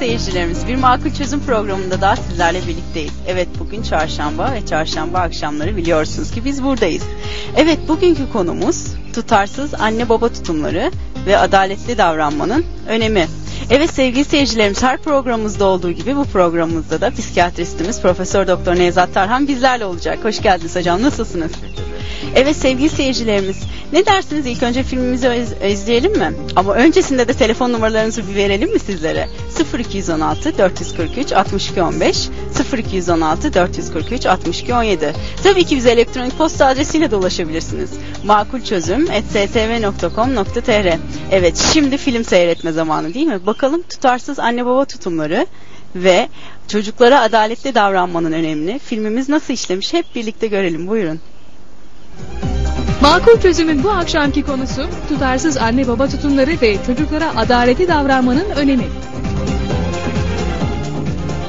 seyircilerimiz bir makul çözüm programında daha sizlerle birlikteyiz. Evet bugün çarşamba ve çarşamba akşamları biliyorsunuz ki biz buradayız. Evet bugünkü konumuz tutarsız anne baba tutumları ve adaletli davranmanın önemi. Evet sevgili seyircilerimiz her programımızda olduğu gibi bu programımızda da psikiyatristimiz Profesör Doktor Nevzat Tarhan bizlerle olacak. Hoş geldiniz hocam nasılsınız? Evet sevgili seyircilerimiz ne dersiniz ilk önce filmimizi iz- izleyelim mi? Ama öncesinde de telefon numaralarınızı bir verelim mi sizlere? 0216 443 62 15 0216 443 62 17 Tabii ki bize elektronik posta adresiyle de ulaşabilirsiniz. makulçözüm.stv.com.tr Evet şimdi film seyretme zamanı değil mi? Bakalım tutarsız anne baba tutumları ve çocuklara adaletli davranmanın önemini filmimiz nasıl işlemiş hep birlikte görelim buyurun. Makul çözümün bu akşamki konusu tutarsız anne baba tutumları ve çocuklara adaleti davranmanın önemi.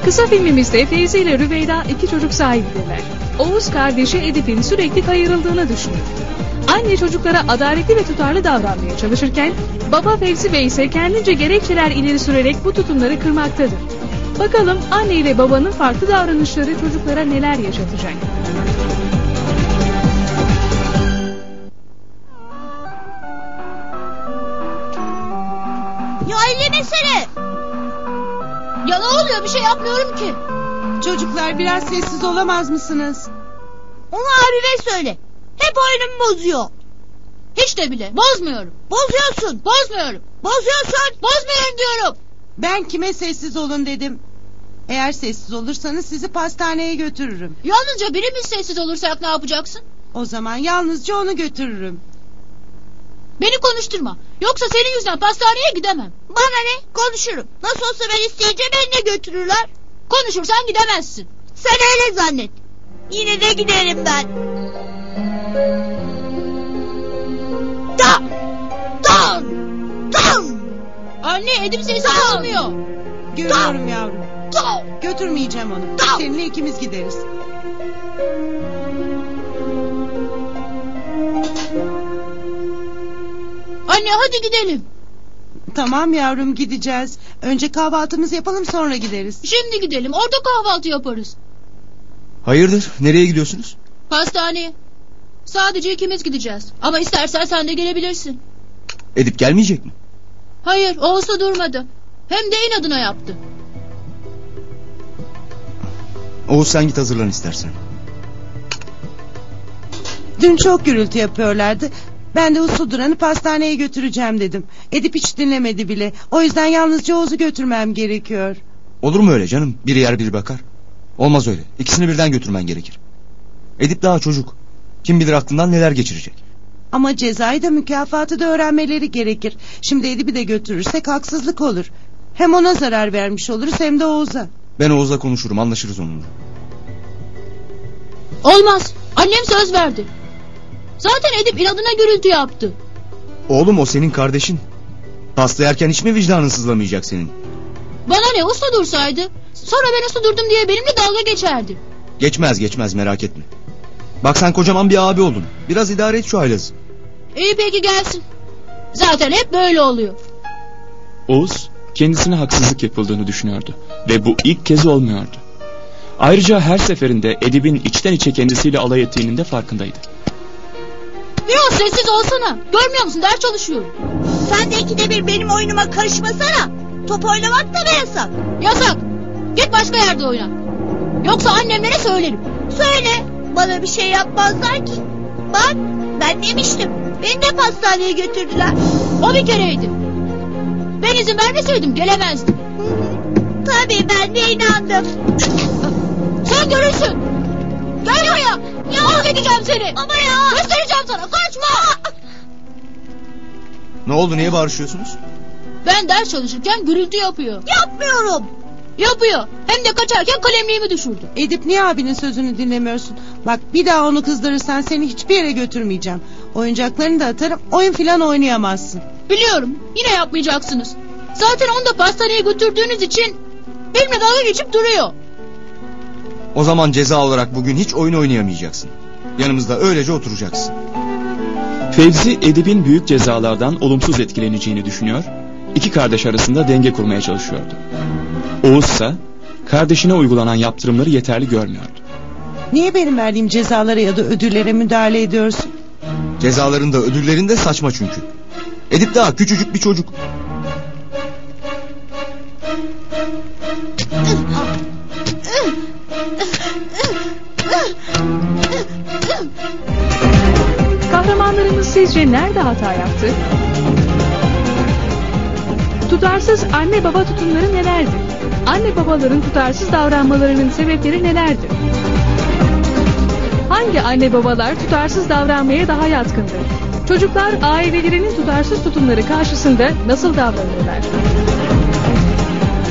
Kısa filmimizde Feyzi ile Rüveyda iki çocuk sahibidirler. Oğuz kardeşi Edip'in sürekli kayırıldığını düşünür. Anne çocuklara adaletli ve tutarlı davranmaya çalışırken baba Fevzi Bey ise kendince gerekçeler ileri sürerek bu tutumları kırmaktadır. Bakalım anne ile babanın farklı davranışları çocuklara neler yaşatacak? Ya ellemesene. Ya ne oluyor bir şey yapmıyorum ki. Çocuklar biraz sessiz olamaz mısınız? Onu abime söyle. Hep oyunumu bozuyor. Hiç de bile bozmuyorum. Bozuyorsun. Bozmuyorum. Bozuyorsun. Bozmuyorum diyorum. Ben kime sessiz olun dedim. Eğer sessiz olursanız sizi pastaneye götürürüm. Yalnızca birimiz sessiz olursak ne yapacaksın? O zaman yalnızca onu götürürüm. Beni konuşturma. Yoksa senin yüzünden pastaneye gidemem. Bana ne? Konuşurum. Nasıl olsa ben isteyince beni de götürürler. Konuşursan gidemezsin. Sen öyle zannet. Yine de giderim ben. Da! Dan! Dan! Anne Edip sessiz olmuyor. Görüyorum yavrum. Da! Götürmeyeceğim onu. Tamam. Seninle ikimiz gideriz. Anne hadi gidelim. Tamam yavrum gideceğiz. Önce kahvaltımızı yapalım sonra gideriz. Şimdi gidelim. Orada kahvaltı yaparız. Hayırdır? Nereye gidiyorsunuz? Pastaneye. Sadece ikimiz gideceğiz. Ama istersen sen de gelebilirsin. Edip gelmeyecek mi? Hayır, olsa durmadı. Hem de inadına yaptı. Oğuz sen git hazırlan istersen. Dün çok gürültü yapıyorlardı. Ben de usul duranı pastaneye götüreceğim dedim. Edip hiç dinlemedi bile. O yüzden yalnızca Oğuz'u götürmem gerekiyor. Olur mu öyle canım? Biri yer biri bakar. Olmaz öyle. İkisini birden götürmen gerekir. Edip daha çocuk. Kim bilir aklından neler geçirecek. Ama cezayı da mükafatı da öğrenmeleri gerekir. Şimdi Edip'i de götürürsek haksızlık olur. Hem ona zarar vermiş oluruz hem de Oğuz'a. Ben Oğuz'la konuşurum anlaşırız onunla. Olmaz. Annem söz verdi. Zaten Edip inadına gürültü yaptı. Oğlum o senin kardeşin. Pasta yerken hiç mi vicdanın sızlamayacak senin? Bana ne uslu dursaydı. Sonra ben uslu durdum diye benimle dalga geçerdi. Geçmez geçmez merak etme. Bak sen kocaman bir abi oldun. Biraz idare et şu haylazı. İyi peki gelsin. Zaten hep böyle oluyor. Oğuz kendisine haksızlık yapıldığını düşünüyordu ve bu ilk kez olmuyordu. Ayrıca her seferinde Edip'in içten içe kendisiyle alay ettiğinin de farkındaydı. Biraz sessiz olsana. Görmüyor musun ders çalışıyorum. Sen de ikide bir benim oyunuma karışmasana. Top oynamak da mı yasak? Yasak. Git başka yerde oyna. Yoksa annemlere söylerim. Söyle. Bana bir şey yapmazlar ki. Bak ben demiştim. Beni de pastaneye götürdüler. O bir kereydi. Ben izin vermeseydim gelemezdim. Tabii ben de inandım. Sen görürsün. Gel buraya. Ya. Mahvedeceğim seni. Ama ya. Göstereceğim sana. Kaçma. Ne oldu niye bağırışıyorsunuz? Ben ders çalışırken gürültü yapıyor. Yapmıyorum. Yapıyor. Hem de kaçarken kalemliğimi düşürdü. Edip niye abinin sözünü dinlemiyorsun? Bak bir daha onu kızdırırsan seni hiçbir yere götürmeyeceğim. Oyuncaklarını da atarım oyun filan oynayamazsın. Biliyorum. Yine yapmayacaksınız. Zaten onu da pastaneye götürdüğünüz için benimle dalga geçip duruyor. O zaman ceza olarak bugün hiç oyun oynayamayacaksın. Yanımızda öylece oturacaksın. Fevzi Edip'in büyük cezalardan olumsuz etkileneceğini düşünüyor, iki kardeş arasında denge kurmaya çalışıyordu. Oğuz ise kardeşine uygulanan yaptırımları yeterli görmüyordu. Niye benim verdiğim cezalara ya da ödüllere müdahale ediyorsun? Cezalarında ödüllerinde saçma çünkü. Edip daha küçücük bir çocuk. Kahramanlarımız sizce nerede hata yaptı? Tutarsız anne baba tutumları nelerdir? Anne babaların tutarsız davranmalarının sebepleri nelerdir? Hangi anne babalar tutarsız davranmaya daha yatkındır? Çocuklar ailelerinin tutarsız tutumları karşısında nasıl davranırlar?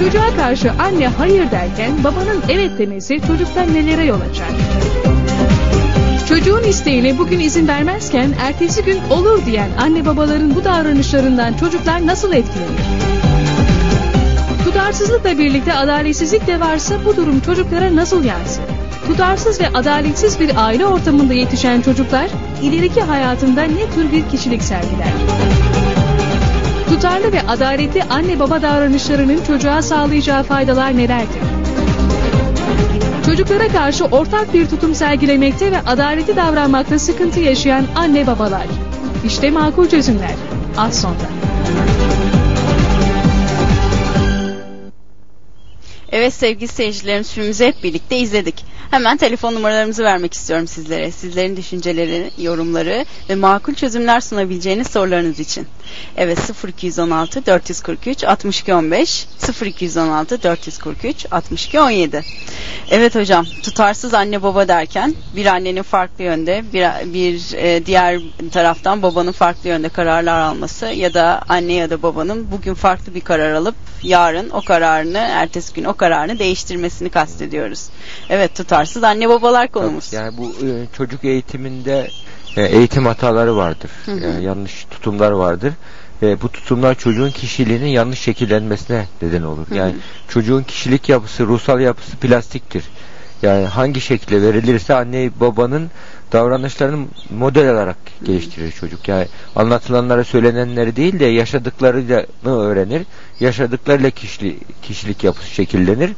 Çocuğa karşı anne hayır derken babanın evet demesi çocukta nelere yol açar? Çocuğun isteğine bugün izin vermezken ertesi gün olur diyen anne babaların bu davranışlarından çocuklar nasıl etkilenir? Tutarsızlıkla birlikte adaletsizlik de varsa bu durum çocuklara nasıl yansır? Tutarsız ve adaletsiz bir aile ortamında yetişen çocuklar ileriki hayatında ne tür bir kişilik sergiler? Tutarlı ve adaletli anne baba davranışlarının çocuğa sağlayacağı faydalar nelerdir? Çocuklara karşı ortak bir tutum sergilemekte ve adaleti davranmakta sıkıntı yaşayan anne babalar. İşte makul çözümler. Az sonra. Evet sevgili seyircilerimiz filmimizi hep birlikte izledik. Hemen telefon numaralarımızı vermek istiyorum sizlere. Sizlerin düşünceleri, yorumları ve makul çözümler sunabileceğiniz sorularınız için. Evet 0216 443 62 15 0216 443 62 17. Evet hocam tutarsız anne baba derken bir annenin farklı yönde bir, bir e, diğer taraftan babanın farklı yönde kararlar alması ya da anne ya da babanın bugün farklı bir karar alıp yarın o kararını ertesi gün o kararını değiştirmesini kastediyoruz. Evet tutarsız anne babalar konumuz. Yani bu e, çocuk eğitiminde e, eğitim hataları vardır. Hı hı. Yani yanlış tutumlar vardır. Ve bu tutumlar çocuğun kişiliğinin yanlış şekillenmesine neden olur. Hı hı. Yani çocuğun kişilik yapısı, ruhsal yapısı plastiktir. Yani hangi şekilde verilirse anne babanın davranışlarını model olarak geliştirir çocuk. Yani anlatılanlara söylenenleri değil de yaşadıklarıyla öğrenir. Yaşadıklarıyla kişilik, kişilik yapısı şekillenir.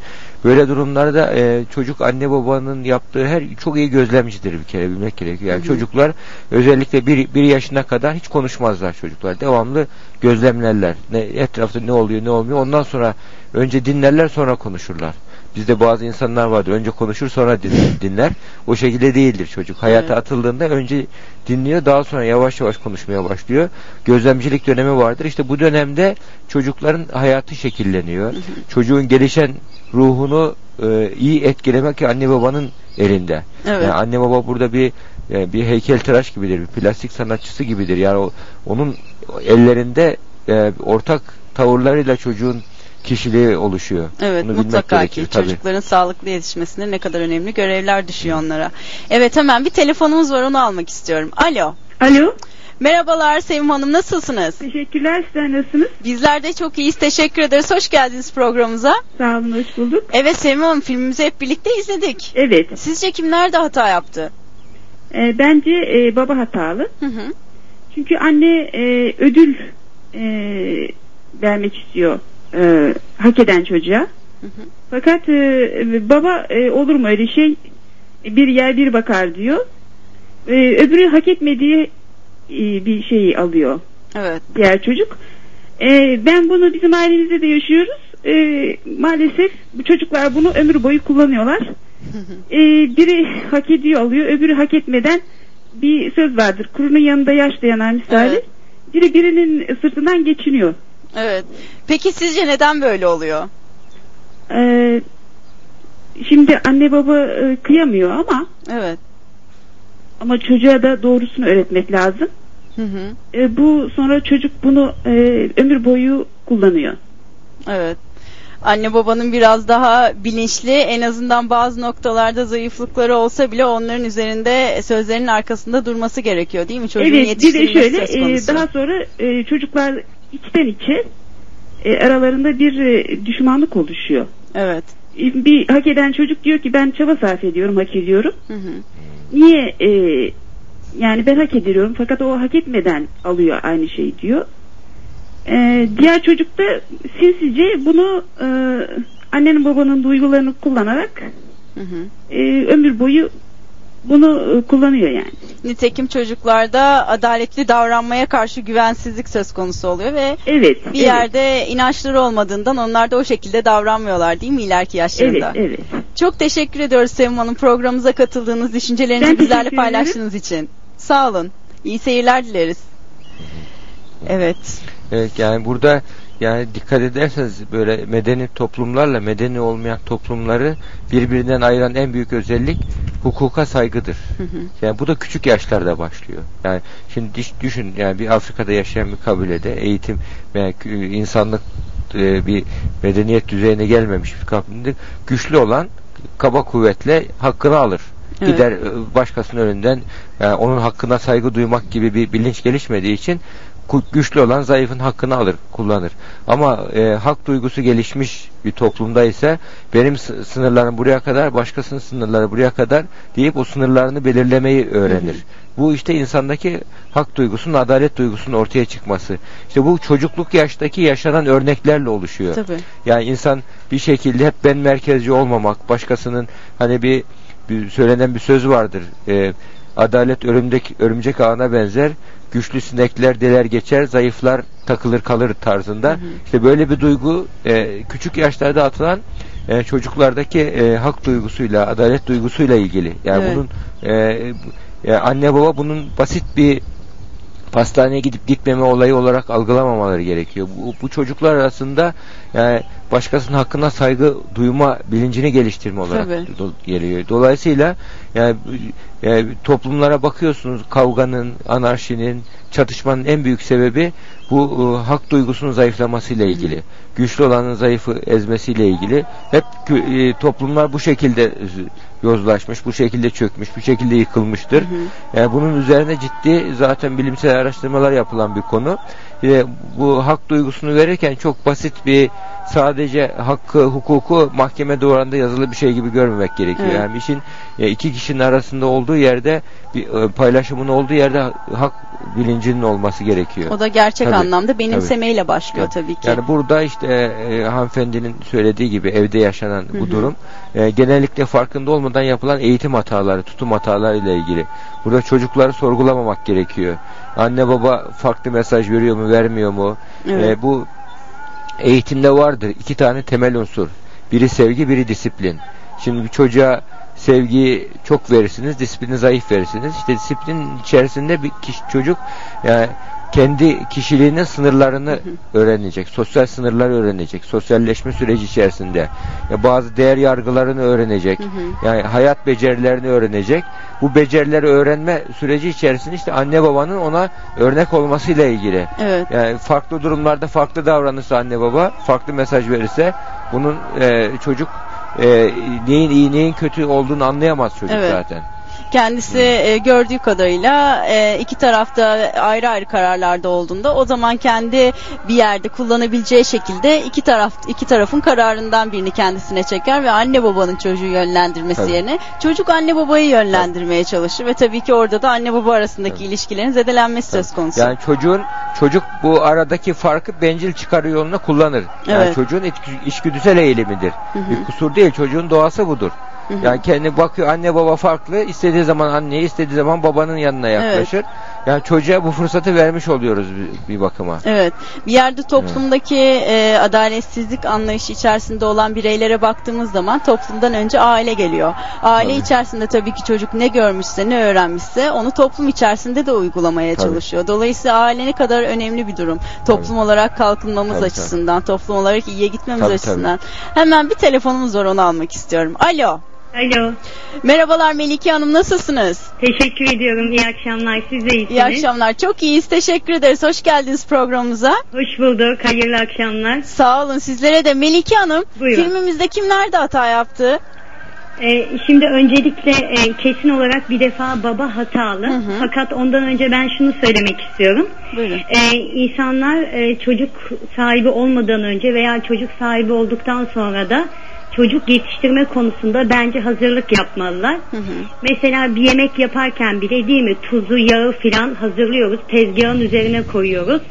Böyle durumlarda e, çocuk anne babanın yaptığı her çok iyi gözlemcidir bir kere bilmek gerekiyor. Yani Hı hı. çocuklar özellikle bir, bir yaşına kadar hiç konuşmazlar çocuklar. Devamlı gözlemlerler. Ne, etrafta ne oluyor ne olmuyor. Ondan sonra önce dinlerler sonra konuşurlar. Bizde bazı insanlar vardır. Önce konuşur sonra din- dinler. O şekilde değildir çocuk. Hayata Evet. atıldığında önce dinliyor daha sonra yavaş yavaş konuşmaya başlıyor. Gözlemcilik dönemi vardır. İşte bu dönemde çocukların hayatı şekilleniyor. Çocuğun gelişen ruhunu e, iyi etkilemek anne babanın elinde. Evet. Yani anne baba burada bir e, bir heykeltıraş gibidir, bir plastik sanatçısı gibidir. Yani o, onun ellerinde e, ortak tavırlarıyla çocuğun kişiliği oluşuyor. Evet Bunu mutlaka gerekir, ki tabii. çocukların sağlıklı yetişmesinde ne kadar önemli görevler düşüyor onlara. Evet hemen bir telefonumuz var onu almak istiyorum. Alo. Alo, Merhabalar Sevim Hanım nasılsınız? teşekkürler. Sizler nasılsınız? Bizler de çok iyiyiz. Teşekkür ederiz. Hoş geldiniz programımıza. Sağ olun, hoş bulduk. Evet Sevim Hanım filmimizi hep birlikte izledik. Evet, Sizce kim nerede hata yaptı? e, bence e, baba hatalı. Hı hı. Çünkü anne e, ödül e, vermek istiyor e, hak eden çocuğa. Hı hı. Fakat e, baba e, olur mu öyle şey? Bir yer bir bakar diyor. E, öbürü hak etmediği e, bir şeyi alıyor Evet. diğer çocuk. E, ben bunu bizim ailemizde de yaşıyoruz. E, maalesef bu çocuklar bunu ömür boyu kullanıyorlar. E, biri hak ediyor alıyor, öbürü hak etmeden bir söz vardır. Kurunun yanında yaş dayanan misali. Evet. Biri birinin sırtından geçiniyor. Evet. Peki sizce neden böyle oluyor? E, şimdi anne baba e, kıyamıyor ama Evet. ama çocuğa da doğrusunu öğretmek lazım. Hı hı. E, bu sonra çocuk bunu e, ömür boyu kullanıyor. Evet. Anne babanın biraz daha bilinçli en azından bazı noktalarda zayıflıkları olsa bile onların üzerinde sözlerinin arkasında durması gerekiyor değil mi? Çocuğun evet bir de yetiştirilmesi şöyle söz e, konusu. daha sonra e, çocuklar içten içe e, aralarında bir e, düşmanlık oluşuyor. Evet. E, Bir hak eden çocuk diyor ki ben çaba sarf ediyorum, hak ediyorum. Hı hı. Niye e, yani ben hak ediyorum fakat o hak etmeden alıyor aynı şeyi diyor. E, diğer çocuk da sinsice bunu e, annenin babanın duygularını kullanarak Hı hı. e, ömür boyu bunu e, kullanıyor yani. Nitekim çocuklarda adaletli davranmaya karşı güvensizlik söz konusu oluyor ve Evet. bir evet, yerde inançları olmadığından onlar da o şekilde davranmıyorlar değil mi ileriki Evet, yaşlarında? evet. Çok teşekkür ediyoruz Sevim Hanım programımıza katıldığınız, düşüncelerinizi Ben bizlerle paylaştığınız için. Sağ olun. İyi seyirler dileriz. Evet. Evet yani burada yani dikkat ederseniz böyle medeni toplumlarla medeni olmayan toplumları birbirinden ayıran en büyük özellik hukuka saygıdır. Hı hı. Yani bu da küçük yaşlarda başlıyor. Yani şimdi düşün yani bir Afrika'da yaşayan bir kabilede eğitim kü- insanlık e, bir medeniyet düzeyine gelmemiş bir kabilede güçlü olan kaba kuvvetle hakkını alır. Evet. Gider e, başkasının önünden yani onun hakkına saygı duymak gibi bir bilinç gelişmediği için güçlü olan zayıfın hakkını alır, kullanır. Ama e, hak duygusu gelişmiş bir toplumda ise benim sı- sınırlarım buraya kadar, başkasının sınırları buraya kadar deyip o sınırlarını belirlemeyi öğrenir. Bu işte insandaki hak duygusunun, adalet duygusunun ortaya çıkması. İşte bu çocukluk yaştaki yaşanan örneklerle oluşuyor. Tabii. Yani insan bir şekilde hep ben merkezci olmamak, başkasının hani bir, bir söylenen bir söz vardır. Ee, adalet örümcek örümcek ağına benzer. Güçlü sinekler deler geçer, zayıflar takılır kalır tarzında. İşte böyle bir duygu e, küçük yaşlarda atılan e, çocuklardaki e, hak duygusuyla, adalet duygusuyla ilgili. Yani Evet. bunun e, e, anne baba bunun basit bir pastaneye gidip gitmeme olayı olarak algılamamaları gerekiyor. Bu, bu çocuklar arasında yani başkasının hakkına saygı duyma bilincini geliştirme olarak do- geliyor. Dolayısıyla yani, yani toplumlara bakıyorsunuz kavganın, anarşinin, çatışmanın en büyük sebebi bu e, hak duygusunun zayıflamasıyla ilgili. Güçlü olanın zayıfı ezmesiyle ilgili. Hep e, toplumlar bu şekilde e, yozlaşmış, bu şekilde çökmüş, bu şekilde yıkılmıştır. Yani bunun üzerine ciddi zaten bilimsel araştırmalar yapılan bir konu. Ve bu hak duygusunu verirken çok basit bir sadece hakkı, hukuku mahkeme duvarında yazılı bir şey gibi görmemek gerekiyor. Evet. Yani işin e, iki kişinin arasında olduğu yerde bir e, paylaşımın olduğu yerde hak bilincinin olması gerekiyor. O da gerçek Tabii, anlamda benimsemeyle başlıyor Tabii. tabii ki. Yani burada işte e, hanımefendinin söylediği gibi evde yaşanan Hı bu durum e, genellikle farkında olmadan yapılan eğitim hataları, tutum hataları ile ilgili. Burada çocukları sorgulamamak gerekiyor. Anne baba farklı mesaj veriyor mu, vermiyor mu? Evet. E, bu eğitimde vardır iki tane temel unsur. Biri sevgi, biri disiplin. Şimdi bir çocuğa sevgiyi çok verirsiniz, disiplini zayıf verirsiniz. İşte disiplin içerisinde bir kişi, çocuk yani kendi kişiliğinin sınırlarını öğrenecek, sosyal sınırları öğrenecek, sosyalleşme süreci içerisinde. Ya bazı değer yargılarını öğrenecek, yani hayat becerilerini öğrenecek. Bu becerileri öğrenme süreci içerisinde işte anne babanın ona örnek olmasıyla ilgili. Evet. Yani farklı durumlarda farklı davranırsa anne baba, farklı mesaj verirse bunun e, çocuk e, neyin iyi neyin kötü olduğunu anlayamaz çocuk Evet. zaten. Kendisi e, gördüğü kadarıyla e, iki tarafta ayrı ayrı kararlarda olduğunda o zaman kendi bir yerde kullanabileceği şekilde iki taraf iki tarafın kararından birini kendisine çeker ve anne babanın çocuğu yönlendirmesi Tabii. yerine çocuk anne babayı yönlendirmeye çalışır ve tabii ki orada da anne baba arasındaki ilişkilerin zedelenmesi söz konusu. Yani çocuğun çocuk bu aradaki farkı bencil çıkarı yoluna kullanır. Yani Evet. çocuğun iç- içgüdüsel eğilimidir. Hı hı. Bir kusur değil. Çocuğun doğası budur. Hı hı. Yani kendi bakıyor anne baba farklı. istediği zaman anneye, istediği zaman babanın yanına yaklaşır. Yani çocuğa bu fırsatı vermiş oluyoruz bir, bir bakıma. Evet. Bir yerde toplumdaki e, adaletsizlik anlayışı içerisinde olan bireylere baktığımız zaman toplumdan önce aile geliyor. Aile Tabii. içerisinde tabii ki çocuk ne görmüşse, ne öğrenmişse onu toplum içerisinde de uygulamaya Tabii. çalışıyor. Dolayısıyla aile ne kadar önemli bir durum. Toplum olarak kalkınmamız Tabii, açısından, toplum olarak iyiye gitmemiz Tabii, açısından. Hemen bir telefonumuz var onu almak istiyorum. Alo. Alo. Merhabalar Melike Hanım nasılsınız? Teşekkür ediyorum. İyi akşamlar. Siz de iyisiniz. İyi akşamlar. Çok iyiyiz. Teşekkür ederiz. Hoş geldiniz programımıza. Hoş bulduk. Hayırlı akşamlar. Sağ olun sizlere de. Melike Hanım Buyurun. filmimizde kimler de hata yaptı? Ee, şimdi öncelikle e, kesin olarak bir defa baba hatalı. Hı hı. Fakat ondan önce ben şunu söylemek istiyorum. Buyurun. Ee, insanlar e, çocuk sahibi olmadan önce veya çocuk sahibi olduktan sonra da çocuk yetiştirme konusunda bence hazırlık yapmalılar. Hı hı. Mesela bir yemek yaparken bile değil mi tuzu, yağı filan hazırlıyoruz. Tezgahın üzerine koyuyoruz.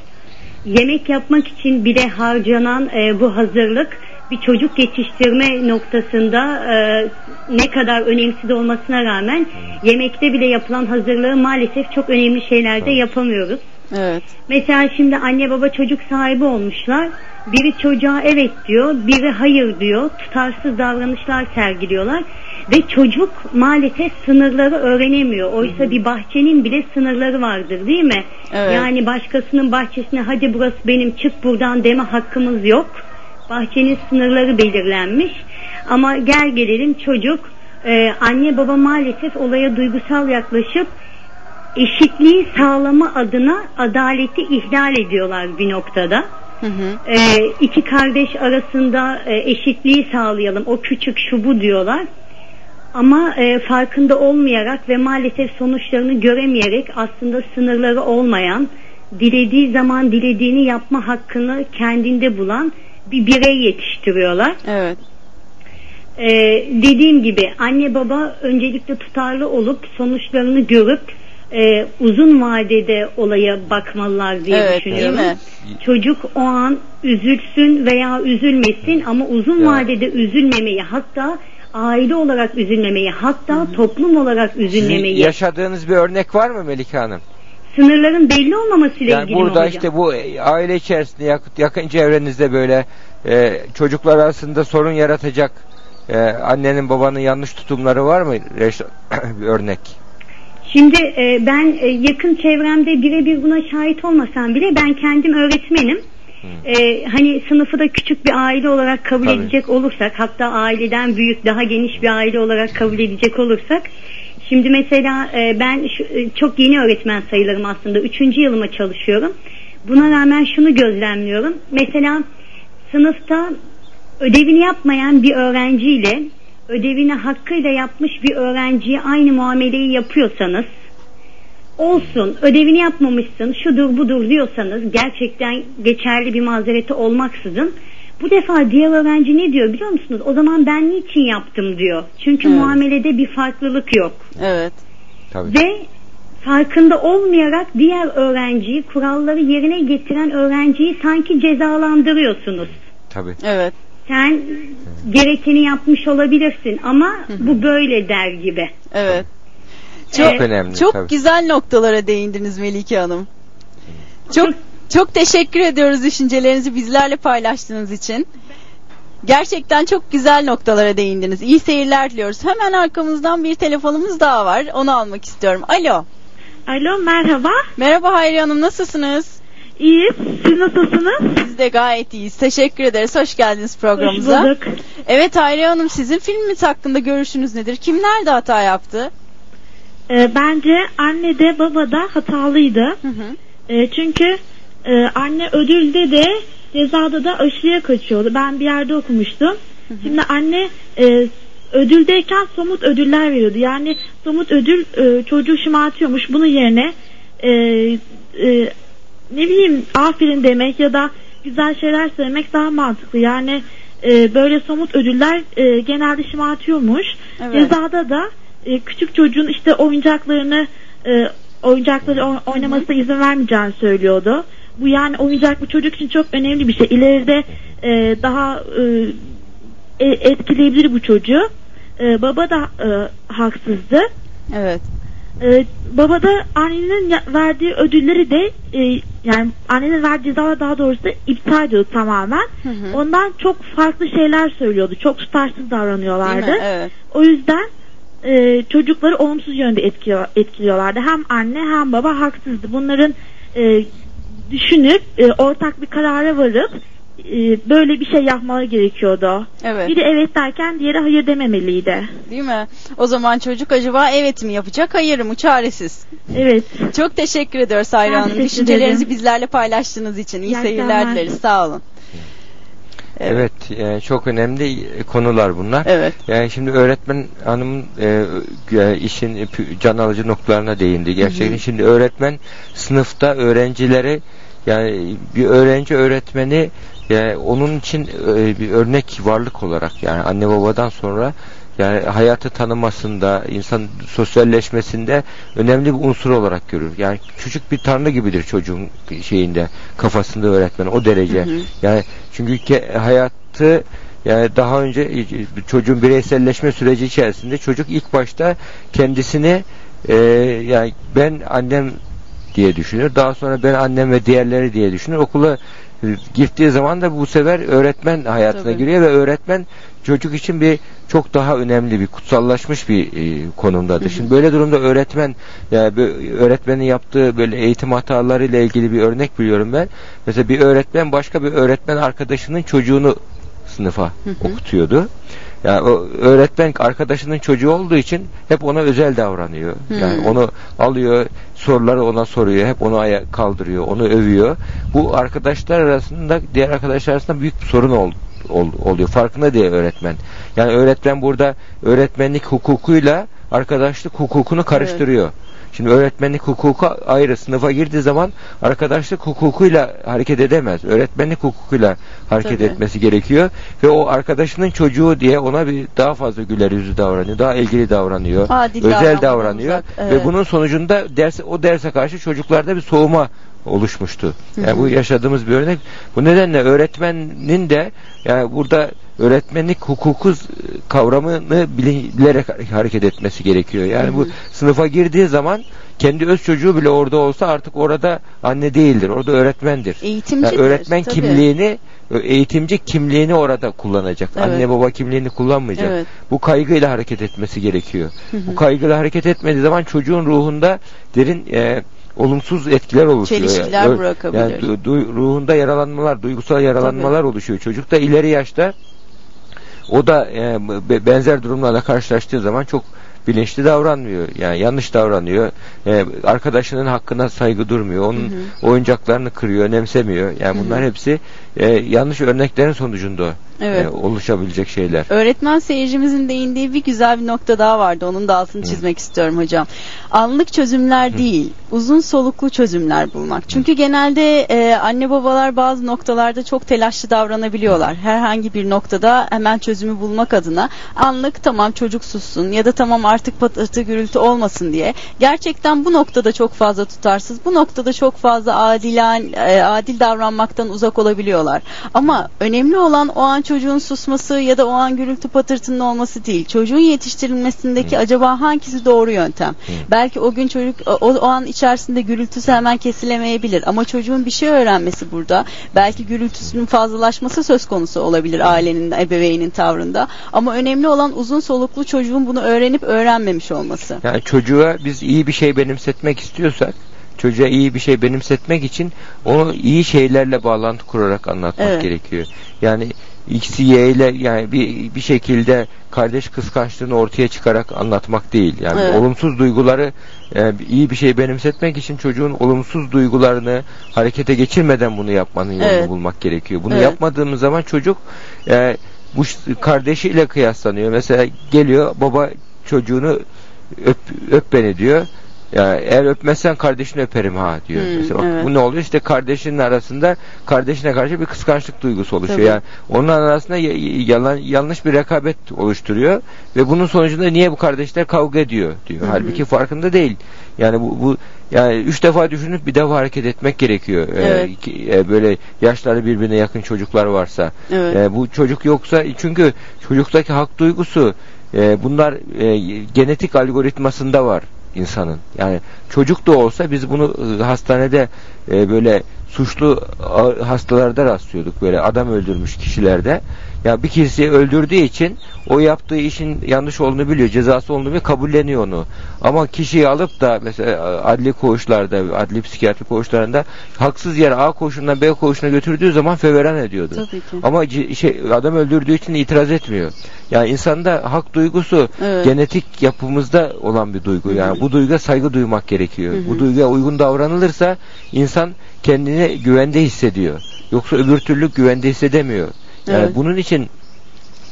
Yemek yapmak için bile harcanan e, bu hazırlık bir çocuk yetiştirme noktasında e, ne kadar önemsiz olmasına rağmen yemekte bile yapılan hazırlığı maalesef çok önemli şeylerde yapamıyoruz. Evet. Mesela şimdi anne baba çocuk sahibi olmuşlar. Biri çocuğa evet diyor, biri hayır diyor. Tutarsız davranışlar sergiliyorlar. Ve çocuk maalesef sınırları öğrenemiyor. Oysa bir bahçenin bile sınırları vardır değil mi? Evet. Yani başkasının bahçesine hadi burası benim çık buradan deme hakkımız yok. Bahçenin sınırları belirlenmiş. Ama gel gelelim çocuk e, anne baba maalesef olaya duygusal yaklaşıp eşitliği sağlama adına adaleti ihlal ediyorlar bir noktada. Hı hı. Ee, iki kardeş arasında e, eşitliği sağlayalım. O küçük şu bu diyorlar. Ama e, farkında olmayarak ve maalesef sonuçlarını göremeyerek aslında sınırları olmayan, dilediği zaman dilediğini yapma hakkını kendinde bulan bir birey yetiştiriyorlar. Evet. Ee, dediğim gibi anne baba öncelikle tutarlı olup sonuçlarını görüp e, uzun vadede olaya bakmalılar diye Evet, değil düşünüyorum. mi? Çocuk o an üzülsün veya üzülmesin ama uzun Ya. vadede üzülmemeyi hatta aile olarak üzülmemeyi hatta toplum olarak Sizin üzülmemeyi yaşadığınız bir örnek var mı Melike Hanım? sınırların belli olmamasıyla Yani ilgili mi burada hocam? işte bu aile içerisinde yakın, yakın çevrenizde böyle e, çocuklar arasında sorun yaratacak e, annenin babanın yanlış tutumları var mı? Reş- bir örnek. Şimdi e, ben e, yakın çevremde birebir buna şahit olmasam bile ben kendim öğretmenim. E, hani sınıfı da küçük bir aile olarak kabul Tabii. edecek olursak hatta aileden büyük daha geniş bir aile olarak kabul edecek olursak şimdi mesela e, ben şu, e, çok yeni öğretmen sayılırım aslında üçüncü yılıma çalışıyorum. Buna rağmen şunu gözlemliyorum. Mesela sınıfta ödevini yapmayan bir öğrenciyle ödevini hakkıyla yapmış bir öğrenciye aynı muameleyi yapıyorsanız olsun ödevini yapmamışsın şudur budur diyorsanız gerçekten geçerli bir mazereti olmaksızın bu defa diğer öğrenci ne diyor biliyor musunuz? O zaman ben niçin yaptım diyor. Çünkü Evet. muamelede bir farklılık yok. Evet. Tabii. Ve farkında olmayarak diğer öğrenciyi kuralları yerine getiren öğrenciyi sanki cezalandırıyorsunuz. Tabii. Evet. Sen gerekeni yapmış olabilirsin ama bu böyle der gibi. Evet. Çok Evet. önemli. Çok tabii. güzel noktalara değindiniz Melike Hanım. Çok çok teşekkür ediyoruz düşüncelerinizi bizlerle paylaştığınız için. Gerçekten çok güzel noktalara değindiniz. İyi seyirler diliyoruz. Hemen arkamızdan bir telefonumuz daha var. Onu almak istiyorum. Alo. Alo merhaba. Merhaba Hayri Hanım nasılsınız? İyiyiz. Siz nasılsınız? Biz de gayet iyiyiz. Teşekkür ederiz. Hoş geldiniz programımıza. Hoş bulduk. Evet Hayri Hanım sizin filmimiz hakkında görüşünüz nedir? Kim nerede hata yaptı? Ee, bence anne de baba da hatalıydı. Hı hı. Ee, çünkü e, anne ödülde de cezada da aşırıya kaçıyordu. Ben bir yerde okumuştum. Şimdi anne e, ödüldeyken somut ödüller veriyordu. Yani somut ödül e, çocuğu şımartıyormuş. Bunun yerine e, e, ne bileyim aferin demek ya da güzel şeyler söylemek daha mantıklı. Yani e, böyle somut ödüller e, genelde şımartıyormuş. Evet. Cezada da e, küçük çocuğun işte oyuncaklarını e, oyuncakları oynamasına izin vermeyeceğini söylüyordu. Bu yani oyuncak bu çocuk için çok önemli bir şey. İleride e, daha e, e- etkileyebilir bu çocuğu. E, baba da e, haksızdı. Evet. Ee, baba da annenin verdiği ödülleri de e, yani annenin verdiği cezalar daha doğrusu iptal ediyordu tamamen. Hı hı. Ondan çok farklı şeyler söylüyordu. Çok tutarsız davranıyorlardı. Evet. O yüzden e, çocukları olumsuz yönde etkiliyor, etkiliyorlardı. Hem anne hem baba haksızdı. Bunların e, düşünüp e, ortak bir karara varıp e, böyle bir şey yapmaları gerekiyordu. Evet. Biri evet derken diğeri hayır dememeliydi. Değil mi? O zaman çocuk acaba evet mi yapacak, hayır mı? Çaresiz. Evet. Çok teşekkür ediyoruz Hayri Ben Hanım. Düşüncelerinizi ederim. bizlerle paylaştığınız için. İyi seyirler dileriz. Sağ olun. Evet, yani çok önemli konular bunlar. Evet. Yani şimdi öğretmen hanımın e, e, işin pü- can alıcı noktalarına değindi. Gerçekten Hı hı. şimdi öğretmen sınıfta öğrencileri yani bir öğrenci öğretmeni yani onun için e, bir örnek varlık olarak yani anne babadan sonra yani hayatı tanımasında, insan sosyalleşmesinde önemli bir unsur olarak görür. Yani küçük bir tanrı gibidir çocuğun şeyinde, kafasında öğretmen o derece. Hı hı. Yani çünkü ke- hayatı Yani daha önce e, çocuğun bireyselleşme süreci içerisinde çocuk ilk başta kendisini e, yani ben annem diye düşünür. Daha sonra ben annem ve diğerleri diye düşünür. Okula gittiği zaman da bu sefer öğretmen hayatına Tabii. giriyor ve öğretmen çocuk için bir çok daha önemli bir kutsallaşmış bir e, konumdadır. Şimdi böyle durumda öğretmen yani öğretmenin yaptığı böyle eğitim hatalarıyla ilgili bir örnek biliyorum ben. Mesela bir öğretmen başka bir öğretmen arkadaşının çocuğunu sınıfa okutuyordu. Yani o öğretmen arkadaşının çocuğu olduğu için hep ona özel davranıyor. Yani onu alıyor, soruları ona soruyor, hep onu aya kaldırıyor, onu övüyor. Bu arkadaşlar arasında diğer arkadaşlar arasında büyük bir sorun oldu oluyor. Farkında değil öğretmen. Yani öğretmen burada öğretmenlik hukukuyla arkadaşlık hukukunu karıştırıyor. Şimdi öğretmenlik hukuku ayrı sınıfa girdiği zaman arkadaşlık hukukuyla hareket edemez. Öğretmenlik hukukuyla hareket Tabii. etmesi gerekiyor ve o arkadaşının çocuğu diye ona bir daha fazla güler yüzlü davranıyor. Daha ilgili davranıyor. Adil özel davranıyor uzak, evet. ve bunun sonucunda ders o derse karşı çocuklarda bir soğuma oluşmuştu. Yani bu yaşadığımız bir örnek. Bu nedenle öğretmenin de yani burada öğretmenlik hukuku kavramını bili- bilerek hareket etmesi gerekiyor. Yani bu sınıfa girdiği zaman kendi öz çocuğu bile orada olsa artık orada anne değildir. Orada öğretmendir. Eğitimcidir. Yani öğretmen tabii. kimliğini eğitimci kimliğini orada kullanacak. Evet. Anne baba kimliğini kullanmayacak. Evet. Bu kaygıyla hareket etmesi gerekiyor. Bu kaygıyla hareket etmediği zaman çocuğun ruhunda derin e, olumsuz etkiler oluşuyor. Çelişkiler Yani, bırakabilir. Yani du- du- ruhunda yaralanmalar, duygusal yaralanmalar oluşuyor. Çocuk da ileri yaşta o da e, be- benzer durumlarla karşılaştığı zaman çok bilinçli davranmıyor. Yani yanlış davranıyor. E, arkadaşının hakkına saygı durmuyor. Onun oyuncaklarını kırıyor, önemsemiyor. Yani bunlar hepsi e, yanlış örneklerin sonucunda Evet. e, oluşabilecek şeyler. Öğretmen seyircimizin değindiği bir güzel bir nokta daha vardı. Onun da altını çizmek istiyorum hocam. Anlık çözümler değil, uzun soluklu çözümler bulmak. Çünkü genelde e, anne babalar bazı noktalarda çok telaşlı davranabiliyorlar. Herhangi bir noktada hemen çözümü bulmak adına anlık tamam çocuk sussun ya da tamam artık patırtı gürültü olmasın diye. Gerçekten bu noktada çok fazla tutarsız, bu noktada çok fazla adilen, e, adil davranmaktan uzak olabiliyorlar. Ama önemli olan o an çocuğun susması ya da o an gürültü patırtının olması değil. Çocuğun yetiştirilmesindeki acaba hangisi doğru yöntem? Belki o gün çocuk o, o an içerisinde gürültüsü hemen kesilemeyebilir ama çocuğun bir şey öğrenmesi burada. Belki gürültüsünün fazlalaşması söz konusu olabilir ailenin, ebeveynin tavrında. Ama önemli olan uzun soluklu çocuğun bunu öğrenip öğrenmemiş olması. Yani çocuğa biz iyi bir şey benimsetmek istiyorsak çocuğa iyi bir şey benimsetmek için onu iyi şeylerle bağlantı kurarak anlatmak Evet. gerekiyor. Yani X, Y ile yani bir, bir şekilde kardeş kıskançlığını ortaya çıkarak anlatmak değil. Yani Evet. olumsuz duyguları e, iyi bir şey benimsetmek için çocuğun olumsuz duygularını harekete geçirmeden bunu yapmanın yolunu Evet. bulmak gerekiyor. Bunu Evet. yapmadığımız zaman çocuk e, bu kardeşiyle kıyaslanıyor. Mesela geliyor baba çocuğunu öp, öp beni diyor. Ya eğer öpmezsen kardeşini öperim ha diyor. Hmm, Mesela bak evet. bu ne oluyor? İşte kardeşinin arasında kardeşine karşı bir kıskançlık duygusu oluşuyor. Tabii. Yani onun arasında yalan yanlış bir rekabet oluşturuyor ve bunun sonucunda niye bu kardeşler kavga ediyor diyor. Halbuki farkında değil. Yani bu, bu yani üç defa düşünüp bir defa hareket etmek gerekiyor. Ee, Evet. ki- e, böyle yaşları birbirine yakın çocuklar varsa. Evet. E, bu çocuk yoksa çünkü çocuktaki hak duygusu e, bunlar e, genetik algoritmasında var insanın. Yani çocuk da olsa biz bunu e, hastanede e, böyle suçlu hastalarda rastlıyorduk böyle adam öldürmüş kişilerde. Ya bir kişiyi öldürdüğü için o yaptığı işin yanlış olduğunu biliyor, cezası olduğunu biliyor, kabulleniyor onu. Ama kişiyi alıp da mesela adli koğuşlarda, adli psikiyatri koğuşlarında haksız yere A koğuşundan B koğuşuna götürdüğü zaman feveran ediyordu. Tabii ki. Ama şey adam öldürdüğü için itiraz etmiyor. Yani insanda hak duygusu Evet. genetik yapımızda olan bir duygu. Yani bu duyguya saygı duymak gerekiyor. Bu duyguya uygun davranılırsa insan kendini güvende hissediyor. Yoksa öbür türlü güvende hissedemiyor. Yani Evet. bunun için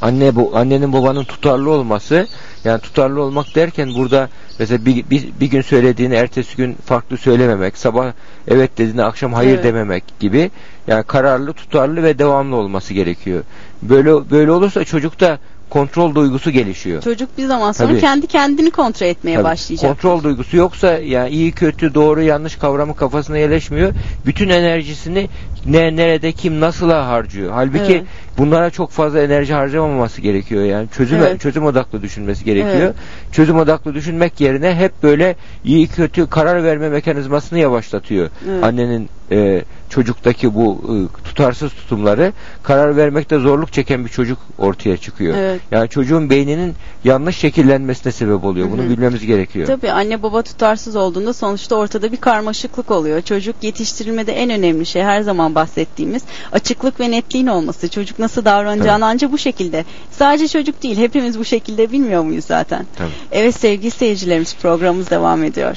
anne bu annenin babanın tutarlı olması yani tutarlı olmak derken burada mesela bir, bir, bir gün söylediğini ertesi gün farklı söylememek sabah evet dediğini akşam hayır Evet. dememek gibi yani kararlı tutarlı ve devamlı olması gerekiyor böyle böyle olursa çocukta kontrol duygusu gelişiyor Çocuk bir zaman sonra Tabii. kendi kendini kontrol etmeye Tabii, başlayacak. Kontrol duygusu yoksa yani iyi kötü doğru yanlış kavramı kafasına yerleşmiyor. Bütün enerjisini ne nerede kim nasıl harcıyor. Halbuki Evet. Bunlara çok fazla enerji harcamaması gerekiyor yani çözüm Evet. çözüm odaklı düşünmesi gerekiyor. Evet. Çözüm odaklı düşünmek yerine hep böyle iyi kötü karar verme mekanizmasını yavaşlatıyor. Evet. Annenin e, çocuktaki bu e, tutarsız tutumları karar vermekte zorluk çeken bir çocuk ortaya çıkıyor. Evet. Yani çocuğun beyninin yanlış şekillenmesine sebep oluyor. Bunu hı. bilmemiz gerekiyor. Tabii anne baba tutarsız olduğunda sonuçta ortada bir karmaşıklık oluyor. Çocuk yetiştirilmede en önemli şey her zaman bahsettiğimiz açıklık ve netliğin olması. Çocuk nasıl davranacağını ancak bu şekilde. Sadece çocuk değil hepimiz bu şekilde bilmiyor muyuz zaten? Tabii. Evet sevgili seyircilerimiz programımız devam ediyor.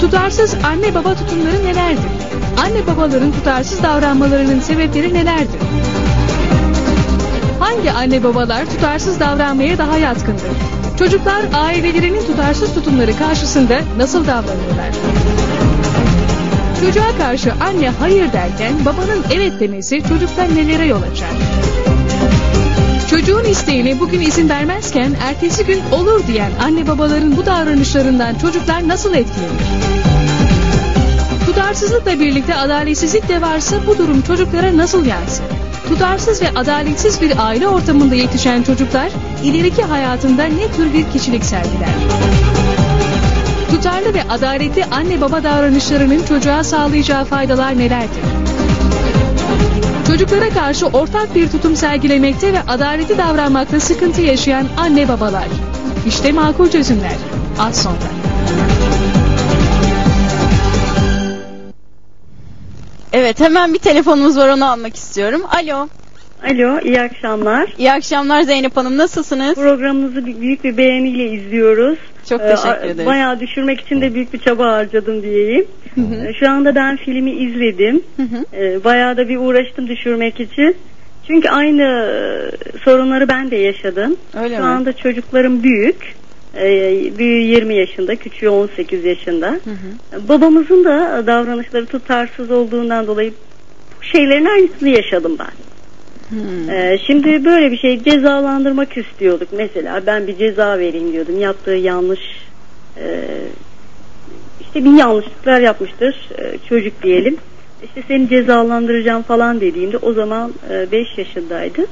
Tutarsız anne baba tutumları nelerdir? Anne babaların tutarsız davranmalarının sebepleri nelerdir? Hangi anne babalar tutarsız davranmaya daha yatkındır? Çocuklar ailelerinin tutarsız tutumları karşısında nasıl davranıyorlar? Çocuğa karşı anne hayır derken babanın evet demesi çocukta nelere yol açar? Çocuğun isteğine bugün izin vermezken ertesi gün olur diyen anne babaların bu davranışlarından çocuklar nasıl etkilenir? Tutarsızlıkla birlikte adaletsizlik de varsa bu durum çocuklara nasıl yansır? Tutarsız ve adaletsiz bir aile ortamında yetişen çocuklar ileriki hayatında ne tür bir kişilik sergiler? Tutarlı ve adaletli anne baba davranışlarının çocuğa sağlayacağı faydalar nelerdir? Çocuklara karşı ortak bir tutum sergilemekte ve adaletli davranmakta sıkıntı yaşayan anne babalar. İşte makul çözümler. Az sonra. Evet hemen bir telefonumuz var onu almak istiyorum. Alo. Alo, iyi akşamlar. İyi akşamlar Zeynep Hanım nasılsınız? Programınızı büyük bir beğeniyle izliyoruz. Çok Ee, teşekkür ederiz. Bayağı düşürmek için de büyük bir çaba harcadım diyeyim. Ee, Şu anda ben filmi izledim. Hı hı. Ee, Bayağı da bir uğraştım düşürmek için. Çünkü aynı e, sorunları ben de yaşadım. Öyle Şu mi? anda çocuklarım büyük. Ee, Büyüğü 20 yaşında, küçüğü 18 yaşında. Hı hı. Babamızın da davranışları tutarsız olduğundan dolayı şeylerin aynısını yaşadım ben. Hmm. Ee, şimdi böyle bir şey cezalandırmak istiyorduk. Mesela ben bir ceza vereyim diyordum. Yaptığı yanlış e, işte bir yanlışlıklar yapmıştır e, çocuk diyelim. İşte seni cezalandıracağım falan dediğimde o zaman 5 yaşındaydı.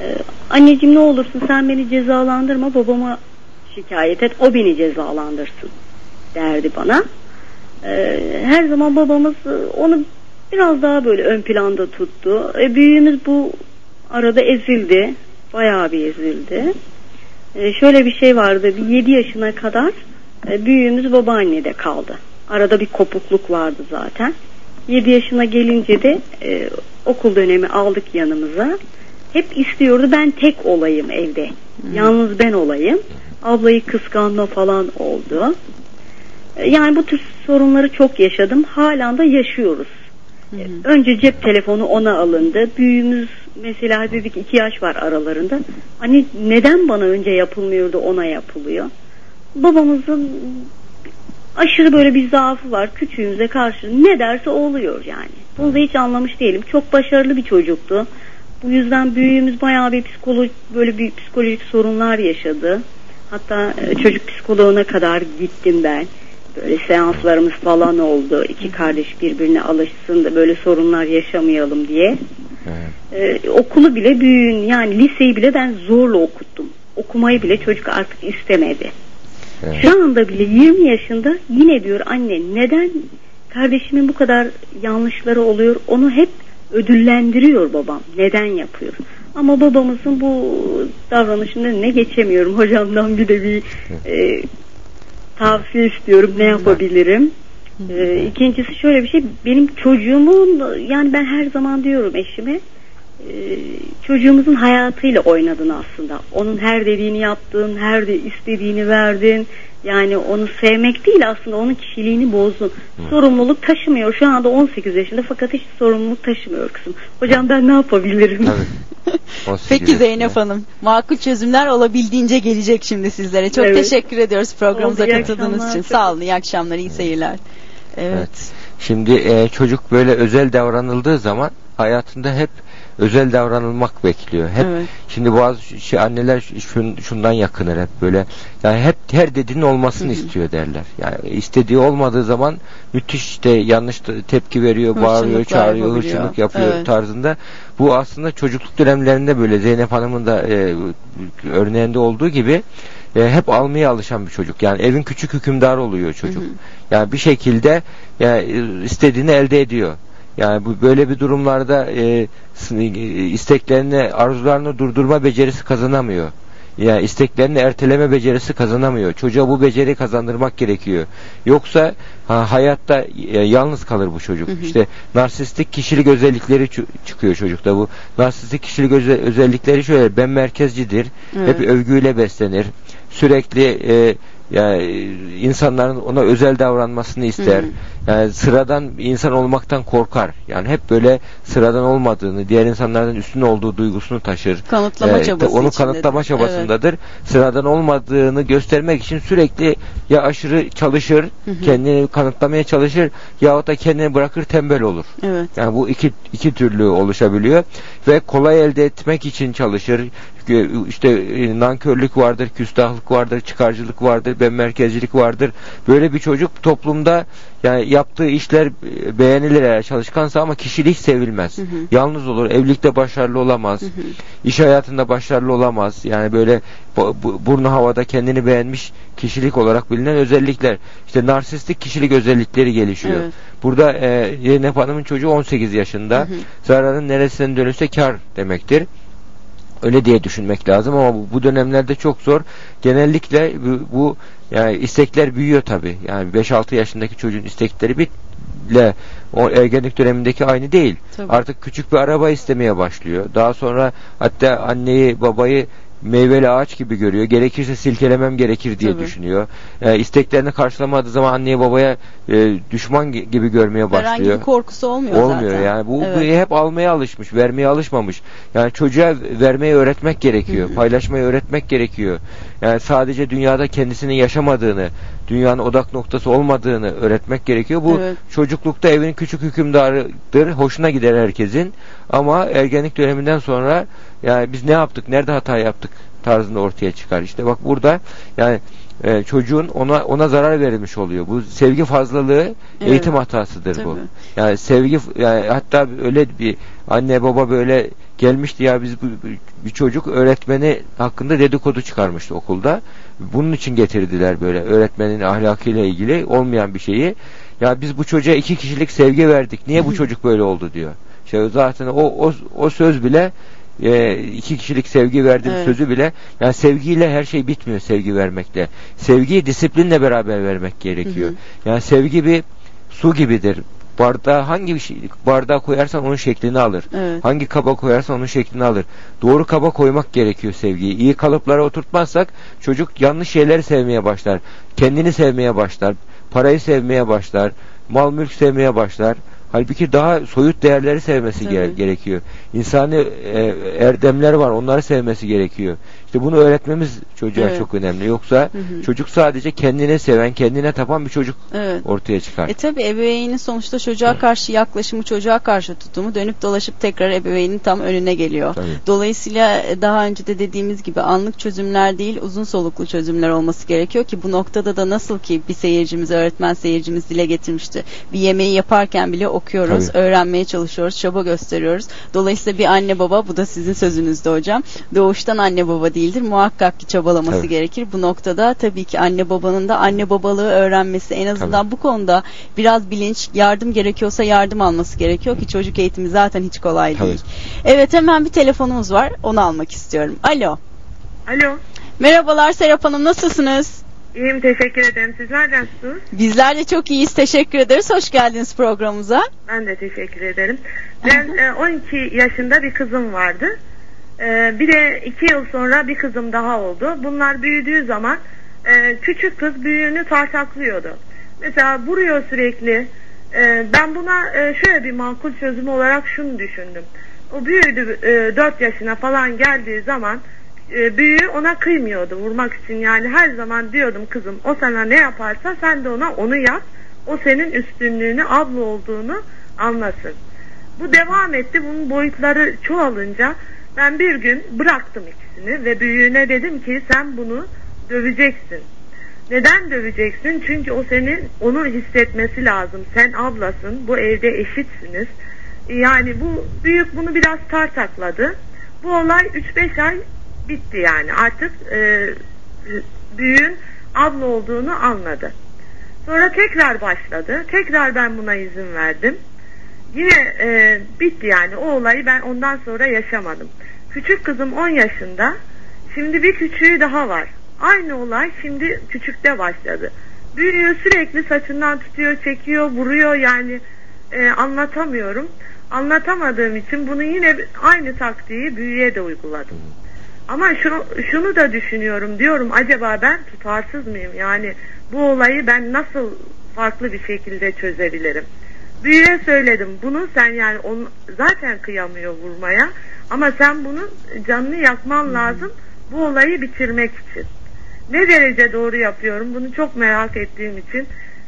E, anneciğim ne olursun sen beni cezalandırma babama şikayet et o beni cezalandırsın derdi bana. E, her zaman babamız e, onu biraz daha böyle ön planda tuttu. E, büyüğümüz bu arada ezildi. Bayağı bir ezildi. E, şöyle bir şey vardı. Bir 7 yaşına kadar e, büyüğümüz babaannede kaldı. Arada bir kopukluk vardı zaten. 7 yaşına gelince de e, okul dönemi aldık yanımıza. Hep istiyordu ben tek olayım evde. Yalnız ben olayım. Ablayı kıskanma falan oldu. E, Yani bu tür sorunları çok yaşadım. Halen de yaşıyoruz. E, Önce cep telefonu ona alındı. Büyüğümüz mesela dedik iki yaş var aralarında. Hani neden bana önce yapılmıyordu ona yapılıyor. Babamızın aşırı böyle bir zaafı var küçüğümüze karşı ne derse oluyor yani. Bunu da hiç anlamış değilim. Çok başarılı bir çocuktu. Bu yüzden büyüğümüz bayağı bir psikolojik böyle bir psikolojik sorunlar yaşadı. Hatta e, çocuk psikoloğuna kadar gittim ben. Böyle seanslarımız falan oldu. İki kardeş birbirine alışsın da böyle sorunlar yaşamayalım diye. Evet. Ee, okulu bile büyüğün yani liseyi bile ben zorla okuttum. Okumayı bile çocuk artık istemedi. Evet. Şu anda bile 20 yaşında yine diyor anne neden kardeşimin bu kadar yanlışları oluyor onu hep ödüllendiriyor babam. Neden yapıyor? Ama babamızın bu davranışının önüne geçemiyorum. Hocamdan bir de bir e, tavsiye istiyorum. Ne yapabilirim? E, ikincisi şöyle bir şey. Benim çocuğumun yani ben her zaman diyorum eşime e, çocuğumuzun hayatıyla oynadın aslında. Onun her dediğini yaptın, her de istediğini verdin. Yani onu sevmek değil aslında onun kişiliğini bozdun. Sorumluluk taşımıyor. Şu anda 18 yaşında fakat hiç sorumluluk taşımıyor kızım. Hocam ben ne yapabilirim? Tabii. 18 Peki. Zeynep Hanım, makul çözümler olabildiğince gelecek şimdi sizlere. Çok Evet. teşekkür ediyoruz programımıza Oldu, iyi katıldığınız akşamlar, için. çok- Sağ olun, iyi akşamlar, iyi seyirler. Evet. Şimdi e, çocuk böyle özel davranıldığı zaman hayatında hep özel davranılmak bekliyor. Hep Evet. şimdi bazı şey, anneler şun, şundan yakınır hep böyle. Yani hep her dediğinin olmasını istiyor derler. Yani istediği olmadığı zaman müthiş işte yanlış te- tepki veriyor, bağırıyor, Hırçınlıklar çağırıyor, hırçınlık yapıyor Evet. tarzında. Bu aslında çocukluk dönemlerinde böyle Zeynep Hanım'ın da e, örneğinde olduğu gibi e, hep almaya alışan bir çocuk. Yani evin küçük hükümdarı oluyor çocuk. Yani bir şekilde yani e, istediğini elde ediyor. Yani bu böyle bir durumlarda e, e, isteklerini, arzularını durdurma becerisi kazanamıyor. Yani isteklerini erteleme becerisi kazanamıyor. Çocuğa bu beceri kazandırmak gerekiyor. Yoksa ha, hayatta e, yalnız kalır bu çocuk. İşte narsistik kişilik özellikleri çı- çıkıyor çocukta bu. Narsistik kişilik öze- özellikleri şöyle ben merkezcidir. Evet. Hep övgüyle beslenir. Sürekli e, yani insanların ona özel davranmasını ister. Hı. Yani sıradan insan olmaktan korkar. Yani hep böyle sıradan olmadığını, diğer insanlardan üstün olduğu duygusunu taşır. Kanıtlama Ee, çabası Onu kanıtlama çabasındadır. Sıradan olmadığını göstermek için sürekli ya aşırı çalışır, Hı hı. kendini kanıtlamaya çalışır yahut da kendini bırakır tembel olur. Evet. Yani bu iki iki türlü oluşabiliyor ve kolay elde etmek için çalışır. İşte e, nankörlük vardır, küstahlık vardır, çıkarcılık vardır, ben merkezcilik vardır. Böyle bir çocuk toplumda yani yaptığı işler beğenilir eğer çalışkansa ama kişilik sevilmez. Hı hı. Yalnız olur, evlilikte başarılı olamaz. Hı hı. İş hayatında başarılı olamaz. Yani böyle bu- bu- burnu havada kendini beğenmiş kişilik olarak bilinen özellikler. İşte narsistik kişilik özellikleri gelişiyor. Evet. Burada e, Zeynep Hanım'ın çocuğu 18 yaşında. Hı hı. Zararın neresinden dönülse kar demektir. Öyle diye düşünmek lazım ama bu, bu dönemlerde çok zor. Genellikle bu, bu yani istekler büyüyor tabi. Yani 5-6 yaşındaki çocuğun istekleri bitle o ergenlik dönemindeki aynı değil. Tabii. Artık küçük bir araba istemeye başlıyor. Daha sonra hatta anneyi babayı meyveli ağaç gibi görüyor. Gerekirse silkelemem gerekir diye Tabii. düşünüyor. Yani isteklerini karşılamadığı zaman anneye babaya e, düşman gi- gibi görmeye başlıyor. Herhangi bir korkusu olmuyor, Olmuyor zaten. yani. Bu, bu Evet. hep almaya alışmış, vermeye alışmamış. Yani çocuğa vermeyi öğretmek gerekiyor. Paylaşmayı öğretmek gerekiyor. Yani sadece dünyada kendisinin yaşamadığını, dünyanın odak noktası olmadığını öğretmek gerekiyor. Bu Evet. çocuklukta evin küçük hükümdarıdır. Hoşuna gider herkesin. Ama ergenlik döneminden sonra yani biz ne yaptık, nerede hata yaptık tarzında ortaya çıkar. İşte bak burada yani e, çocuğun ona ona zarar verilmiş oluyor. Bu sevgi fazlalığı Evet. eğitim hatasıdır bu. Tabii. Yani sevgi yani hatta öyle bir anne baba böyle gelmişti ya biz bu, bir çocuk öğretmeni hakkında dedikodu çıkarmıştı okulda. Bunun için getirdiler böyle öğretmenin ahlakıyla ilgili olmayan bir şeyi. Ya biz bu çocuğa iki kişilik sevgi verdik. Niye bu çocuk böyle oldu diyor. İşte zaten o o, o söz bile e, iki kişilik sevgi verdiğim Evet. sözü bile yani sevgiyle her şey bitmiyor sevgi vermekle. Sevgiyi disiplinle beraber vermek gerekiyor. Hı Yani sevgi bir su gibidir. Bardağa hangi bir şey bardağa koyarsan onun şeklini alır. Evet. Hangi kaba koyarsan onun şeklini alır. Doğru kaba koymak gerekiyor sevgiyi. İyi kalıplara oturtmazsak çocuk yanlış şeyleri sevmeye başlar. Kendini sevmeye başlar. Parayı sevmeye başlar. Mal mülk sevmeye başlar. Halbuki daha soyut değerleri sevmesi Tabii. gere- gerekiyor. İnsani e, erdemler var. Onları sevmesi gerekiyor. İşte bunu öğretmemiz çocuğa Evet. çok önemli. Yoksa Hı hı. çocuk sadece kendine seven, kendine tapan bir çocuk Evet. ortaya çıkar. E tabi ebeveynin sonuçta çocuğa karşı yaklaşımı, çocuğa karşı tutumu dönüp dolaşıp tekrar ebeveynin tam önüne geliyor. Tabii. Dolayısıyla e, daha önce de dediğimiz gibi anlık çözümler değil uzun soluklu çözümler olması gerekiyor ki bu noktada da nasıl ki bir seyircimiz, öğretmen seyircimiz dile getirmişti. Bir yemeği yaparken bile okuyoruz, Tabii. öğrenmeye çalışıyoruz, çaba gösteriyoruz. Dolayısıyla bir anne baba, bu da sizin sözünüzde hocam, doğuştan anne baba değildir. Muhakkak ki çabalaması Tabii. gerekir. Bu noktada tabii ki anne babanın da anne babalığı öğrenmesi en azından bu konuda biraz bilinç, yardım gerekiyorsa yardım alması gerekiyor ki çocuk eğitimi zaten hiç kolay Tabii. değil. Evet hemen bir telefonumuz var. Onu almak istiyorum. Alo. Alo. Merhabalar Serap Hanım nasılsınız? İyiyim teşekkür ederim. Sizler nasılsınız? Bizler de çok iyiyiz. Teşekkür ederiz. Hoş geldiniz programımıza. Ben de teşekkür ederim. Ben e, 12 yaşında bir kızım vardı. E, Bir de 2 yıl sonra bir kızım daha oldu. Bunlar büyüdüğü zaman e, küçük kız büyüğünü tartaklıyordu. Mesela vuruyor sürekli. E, Ben buna e, şöyle bir makul çözüm olarak şunu düşündüm. O büyüdü 4 yaşına falan geldiği zaman e, büyüğü ona kıymıyordu vurmak için yani her zaman diyordum kızım o sana ne yaparsa sen de ona onu yap o senin üstünlüğünü abla olduğunu anlasın Bu devam etti. Bunun boyutları çoğalınca ben bir gün bıraktım ikisini ve büyüğüne dedim ki sen bunu döveceksin. Neden döveceksin? Çünkü o senin onu hissetmesi lazım. Sen ablasın, bu evde eşitsiniz. Yani bu büyük bunu biraz tartakladı. Bu olay 3-5 ay bitti yani. Artık e, büyüğün abla olduğunu anladı. Sonra tekrar başladı. Tekrar ben buna izin verdim. Yine e, bitti yani. O olayı ben ondan sonra yaşamadım. Küçük kızım 10 yaşında. Şimdi bir küçüğü daha var. Aynı olay şimdi küçükte başladı. Büyüğü sürekli saçından tutuyor, çekiyor, vuruyor yani e, anlatamıyorum. Anlatamadığım için bunu yine aynı taktiği büyüye de uyguladım. Ama şunu, şunu da düşünüyorum diyorum acaba ben tutarsız mıyım? Yani bu olayı ben nasıl farklı bir şekilde çözebilirim? Büyüye söyledim bunu sen yani onu zaten kıyamıyor vurmaya ama sen bunu canını yakman lazım bu olayı bitirmek için. Ne derece doğru yapıyorum bunu çok merak ettiğim için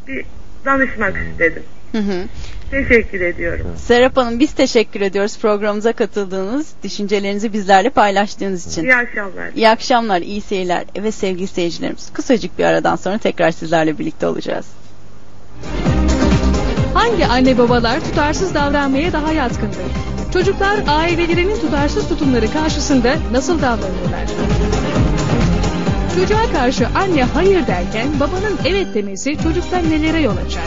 bir danışmak istedim. Hı hı. Teşekkür ediyorum. Serap Hanım biz teşekkür ediyoruz programımıza katıldığınız, düşüncelerinizi bizlerle paylaştığınız için. İyi akşamlar. İyi akşamlar, iyi seyirler. Evet sevgili seyircilerimiz kısacık bir aradan sonra tekrar sizlerle birlikte olacağız. Hangi anne babalar tutarsız davranmaya daha yatkındır? Çocuklar ailelerinin tutarsız tutumları karşısında nasıl davranırlar? Çocuğa karşı anne hayır derken babanın evet demesi çocukta nelere yol açar?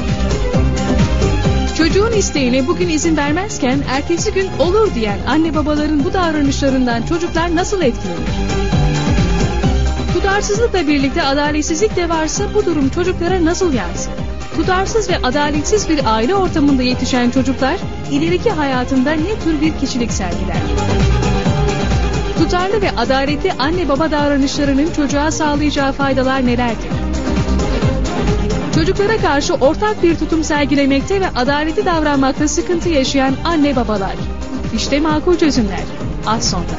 Çocuğun isteğine bugün izin vermezken ertesi gün olur diyen anne babaların bu davranışlarından çocuklar nasıl etkilenir? Tutarsızlıkla birlikte adaletsizlik de varsa bu durum çocuklara nasıl yansır? Tutarsız ve adaletsiz bir aile ortamında yetişen çocuklar ileriki hayatında ne tür bir kişilik sergiler? Tutarlı ve adaletli anne baba davranışlarının çocuğa sağlayacağı faydalar nelerdir? Çocuklara karşı ortak bir tutum sergilemekte ve adaletli davranmakta sıkıntı yaşayan anne babalar. İşte makul çözümler. Az sonra.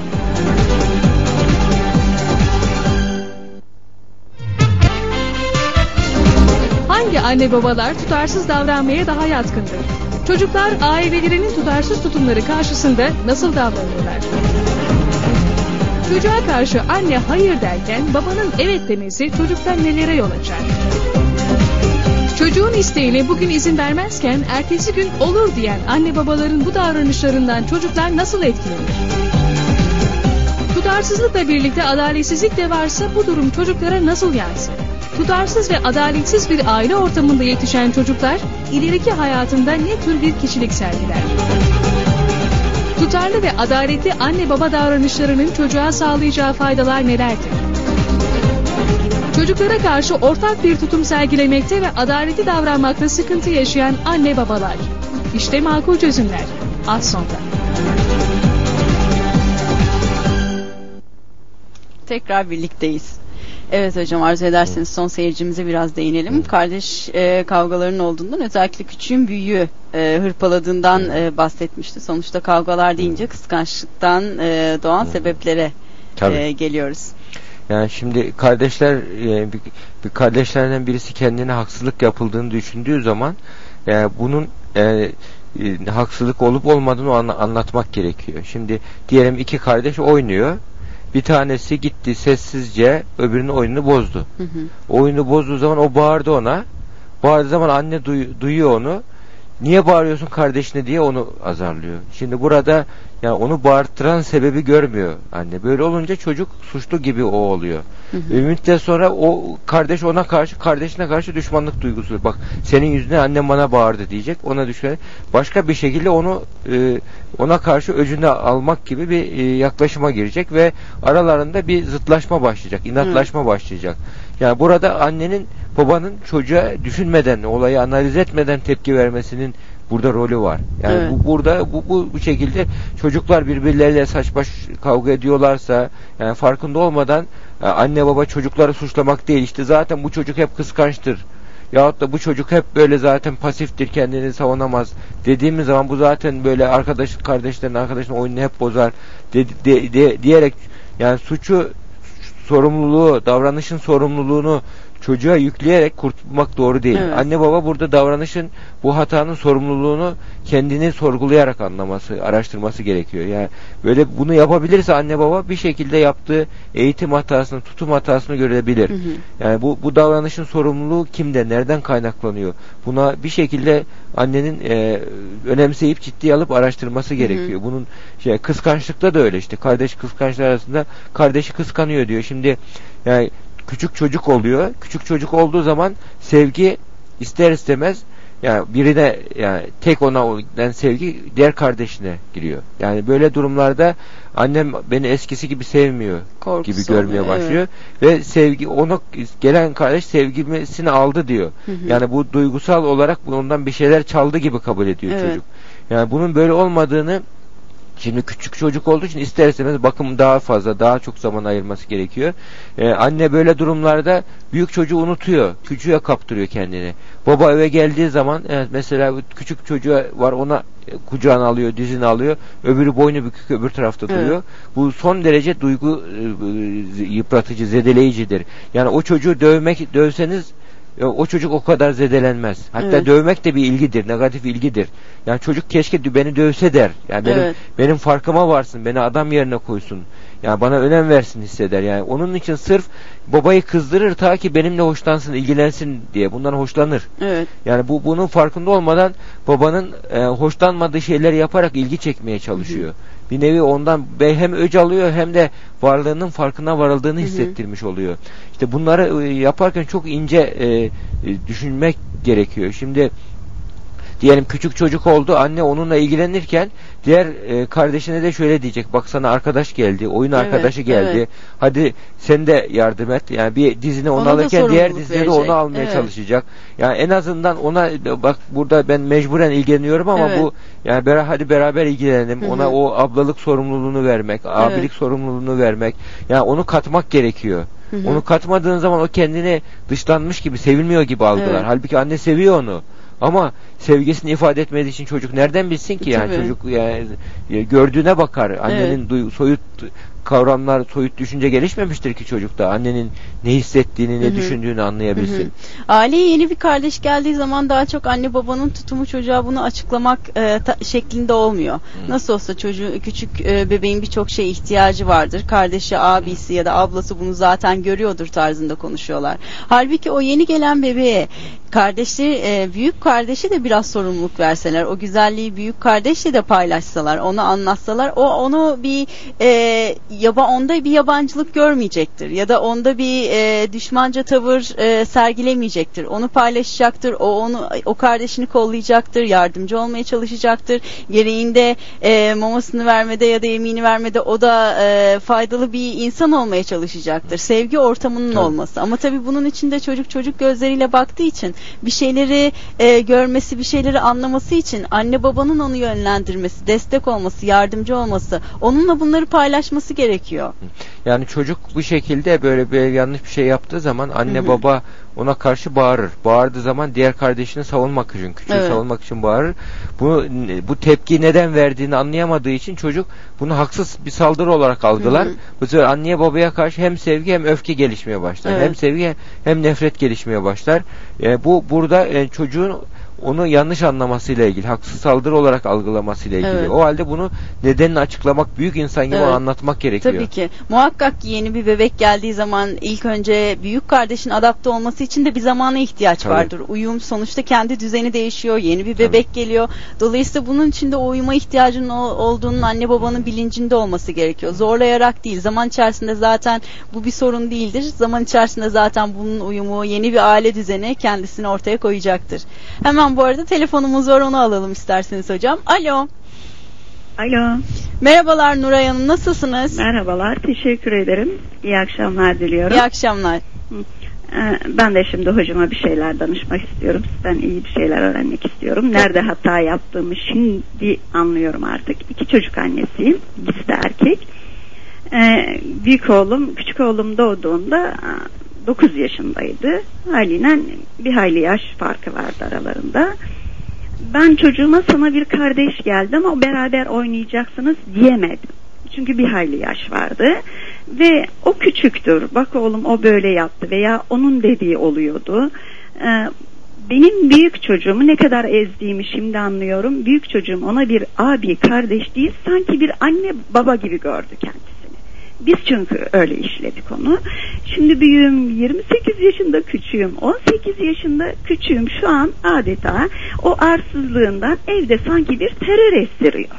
Hangi anne babalar tutarsız davranmaya daha yatkındır? Çocuklar ailelerinin tutarsız tutumları karşısında nasıl davranırlar? Çocuğa karşı anne hayır derken babanın evet demesi çocukta nelere yol açar? Çocuğun isteğine bugün izin vermezken ertesi gün olur diyen anne babaların bu davranışlarından çocuklar nasıl etkilenir? Tutarsızlıkla birlikte adaletsizlik de varsa bu durum çocuklara nasıl yansır? Tutarsız ve adaletsiz bir aile ortamında yetişen çocuklar ileriki hayatında ne tür bir kişilik sergiler? Tutarlı ve adaletli anne baba davranışlarının çocuğa sağlayacağı faydalar nelerdir? Çocuklara karşı ortak bir tutum sergilemekte ve adaletli davranmakta sıkıntı yaşayan anne babalar. İşte makul çözümler. Az sonra. Tekrar birlikteyiz. Evet hocam arzu ederseniz son seyircimize biraz değinelim. Kardeş e, kavgalarının olduğundan özellikle küçüğün büyüğü e, hırpaladığından e, bahsetmişti. Sonuçta kavgalar deyince kıskançlıktan e, doğan sebeplere Tabii. e, geliyoruz. Yani şimdi kardeşler e, bir, bir kardeşlerden birisi kendine haksızlık yapıldığını düşündüğü zaman yani bunun e, e, haksızlık olup olmadığını anlatmak gerekiyor. Şimdi diyelim iki kardeş oynuyor. Bir tanesi gitti sessizce öbürünün oyununu bozdu. Hı hı. Oyunu bozduğu zaman o bağırdı ona. Bağırdığı zaman anne duy- duyuyor onu. Niye bağırıyorsun kardeşine diye onu azarlıyor. Şimdi burada yani onu bağırtıran sebebi görmüyor anne. Böyle olunca çocuk suçlu gibi o oluyor. Hı hı. Bir müddet sonra o kardeş ona karşı kardeşine karşı düşmanlık duygusu. Bak senin yüzüne annem bana bağırdı diyecek. Ona düşman başka bir şekilde onu e, ona karşı öcünü almak gibi bir e, yaklaşıma girecek ve aralarında bir zıtlaşma başlayacak, inatlaşma başlayacak. Yani burada annenin babanın çocuğa düşünmeden, olayı analiz etmeden tepki vermesinin burada rolü var. Yani Evet. bu burada bu, bu bu şekilde çocuklar birbirleriyle saç baş kavga ediyorlarsa yani farkında olmadan e, anne baba çocukları suçlamak değil işte zaten bu çocuk hep kıskançtır. Yahut da bu çocuk hep böyle zaten pasiftir kendini savunamaz dediğimiz zaman bu zaten böyle arkadaş kardeşlerin arkadaşın oyununu hep bozar de, de- de- diyerek yani suçu sorumluluğu davranışın sorumluluğunu çocuğa yükleyerek kurtulmak doğru değil. Evet. Anne baba burada davranışın bu hatanın sorumluluğunu kendini sorgulayarak anlaması, araştırması gerekiyor. Yani böyle bunu yapabilirse anne baba bir şekilde yaptığı eğitim hatasını, tutum hatasını görebilir. Hı hı. Yani bu bu davranışın sorumluluğu kimde, nereden kaynaklanıyor? Buna bir şekilde annenin e, önemseyip ciddiye alıp araştırması gerekiyor. Bunun şey kıskançlıkta da öyle işte. Kardeş kıskançlar arasında kardeşi kıskanıyor diyor. Şimdi yani küçük çocuk oluyor. Küçük çocuk olduğu zaman sevgi ister istemez yani birine yani tek ona olan sevgi diğer kardeşine giriyor. Yani böyle durumlarda annem beni eskisi gibi sevmiyor Korkusu gibi görmeye oluyor, başlıyor ve sevgi ona gelen kardeş sevgimesini aldı diyor. Hı hı. Yani bu duygusal olarak ondan bir şeyler çaldı gibi kabul ediyor Evet. çocuk. Yani bunun böyle olmadığını Şimdi küçük çocuk olduğu için ister istemez bakım daha fazla, daha çok zaman ayırması gerekiyor. Ee, anne böyle durumlarda büyük çocuğu unutuyor, küçüğe kaptırıyor kendini. Baba eve geldiği zaman evet, mesela bu küçük çocuğa var ona e, kucağına alıyor, dizini alıyor. Öbürü boynu bükük öbür tarafta Evet. duruyor. Bu son derece duygu e, e, yıpratıcı, zedeleyicidir. Yani o çocuğu dövmek dövseniz o çocuk o kadar zedelenmez. Hatta Evet. dövmek de bir ilgidir, negatif ilgidir. Yani çocuk keşke beni dövse der. Yani benim Evet. benim farkıma varsın, beni adam yerine koysun. Yani bana önem versin hisseder. Yani onun için sırf babayı kızdırır ta ki benimle hoşlansın, ilgilensin diye. Bundan hoşlanır. Evet. Yani bu bunun farkında olmadan babanın e, hoşlanmadığı şeyleri yaparak ilgi çekmeye çalışıyor. Bir nevi ondan hem öc alıyor hem de varlığının farkına varıldığını hissettirmiş oluyor. İşte bunları e, yaparken çok ince e, düşünmek gerekiyor. Şimdi diyelim küçük çocuk oldu anne onunla ilgilenirken diğer e, kardeşine de şöyle diyecek bak sana arkadaş geldi oyun Evet, arkadaşı geldi evet. hadi sen de yardım et yani bir dizine onu Ona alırken diğer verecek. onu almaya Evet. çalışacak yani en azından ona bak burada ben mecburen ilgileniyorum ama Evet. bu yani bera, hadi beraber ilgilenelim Hı hı. ona o ablalık sorumluluğunu vermek abilik sorumluluğunu vermek yani onu katmak gerekiyor Hı hı. onu katmadığın zaman o kendini dışlanmış gibi sevilmiyor gibi algılar Evet. halbuki anne seviyor onu ama sevgisini ifade etmediği için çocuk nereden bilsin ki yani Tabii. çocuk yani gördüğüne bakar annenin duy- soyut kavramlar soyut düşünce gelişmemiştir ki çocukta annenin ne hissettiğini ne Hı hı. düşündüğünü anlayabilsin. Hı hı. Aileye yeni bir kardeş geldiği zaman daha çok anne babanın tutumu çocuğa bunu açıklamak e, ta- şeklinde olmuyor. Nasıl olsa çocuğu küçük e, bebeğin birçok şeye ihtiyacı vardır. Kardeşi, abisi ya da ablası bunu zaten görüyordur tarzında konuşuyorlar. Halbuki o yeni gelen bebeğe kardeşleri e, büyük kardeşi de biraz sorumluluk verseler, o güzelliği büyük kardeşle de paylaşsalar, onu anlatsalar, o onu bir e, yaba onda bir yabancılık görmeyecektir ya da onda bir e, düşmanca tavır e, sergilemeyecektir. Onu paylaşacaktır. O onu o kardeşini kollayacaktır, yardımcı olmaya çalışacaktır. Gereğinde e, mamasını vermede ya da yemeğini vermede o da e, faydalı bir insan olmaya çalışacaktır. Sevgi ortamının Tabii. olması. Ama tabii bunun içinde çocuk çocuk gözleriyle baktığı için bir şeyleri e, görmesi, bir şeyleri anlaması için anne babanın onu yönlendirmesi, destek olması, yardımcı olması, onunla bunları paylaşması gerekiyor. Yani çocuk bu şekilde böyle bir yanlış bir şey yaptığı zaman anne Hı hı. baba ona karşı bağırır. Bağırdığı zaman diğer kardeşini savunmak için, küçüğü Evet. savunmak için bağırır. Bu bu tepki neden verdiğini anlayamadığı için çocuk bunu haksız bir saldırı olarak algılar. Hı hı. Bu sefer anneye babaya karşı hem sevgi hem öfke gelişmeye başlar. Evet. Hem sevgi hem nefret gelişmeye başlar. E, bu burada e, çocuğun onu yanlış anlamasıyla ilgili, haksız saldırı olarak algılamasıyla ilgili. Evet. O halde bunu nedenini açıklamak, büyük insan gibi Evet. anlatmak gerekiyor. Tabii ki. Muhakkak ki yeni bir bebek geldiği zaman ilk önce büyük kardeşin adapte olması için de bir zamana ihtiyaç Tabii. vardır. Uyum sonuçta kendi düzeni değişiyor. Yeni bir bebek geliyor. Dolayısıyla bunun için de o uyuma ihtiyacının ol- olduğunun anne babanın bilincinde olması gerekiyor. Zorlayarak değil. Zaman içerisinde zaten bu bir sorun değildir. Zaman içerisinde zaten bunun uyumu, yeni bir aile düzeni kendisini ortaya koyacaktır. Hemen bu arada telefonumuz var onu alalım isterseniz hocam. Alo. Alo. Merhabalar Nuray Hanım nasılsınız? Merhabalar. Teşekkür ederim. İyi akşamlar diliyorum. İyi akşamlar. Ee, Ben de şimdi hocama bir şeyler danışmak istiyorum. Sizden iyi bir şeyler öğrenmek istiyorum. Nerede hata yaptığımı şimdi anlıyorum artık. İki çocuk annesiyim. İkisi de erkek. Ee, büyük oğlum, küçük oğlum doğduğunda 9 yaşındaydı. Haliyle bir hayli yaş farkı vardı aralarında. Ben çocuğuma sana bir kardeş geldi ama beraber oynayacaksınız diyemedim. Çünkü bir hayli yaş vardı. Ve o küçüktür. Bak oğlum o böyle yaptı veya onun dediği oluyordu. Ee, benim büyük çocuğumu ne kadar ezdiğimi şimdi anlıyorum. Büyük çocuğum ona bir abi, kardeş değil sanki bir anne baba gibi gördü kendisini. Biz çünkü öyle işledik onu. Şimdi büyüğüm 28 yaşında küçüğüm 18 yaşında küçüğüm şu an adeta o arsızlığından evde sanki bir terör estiriyor.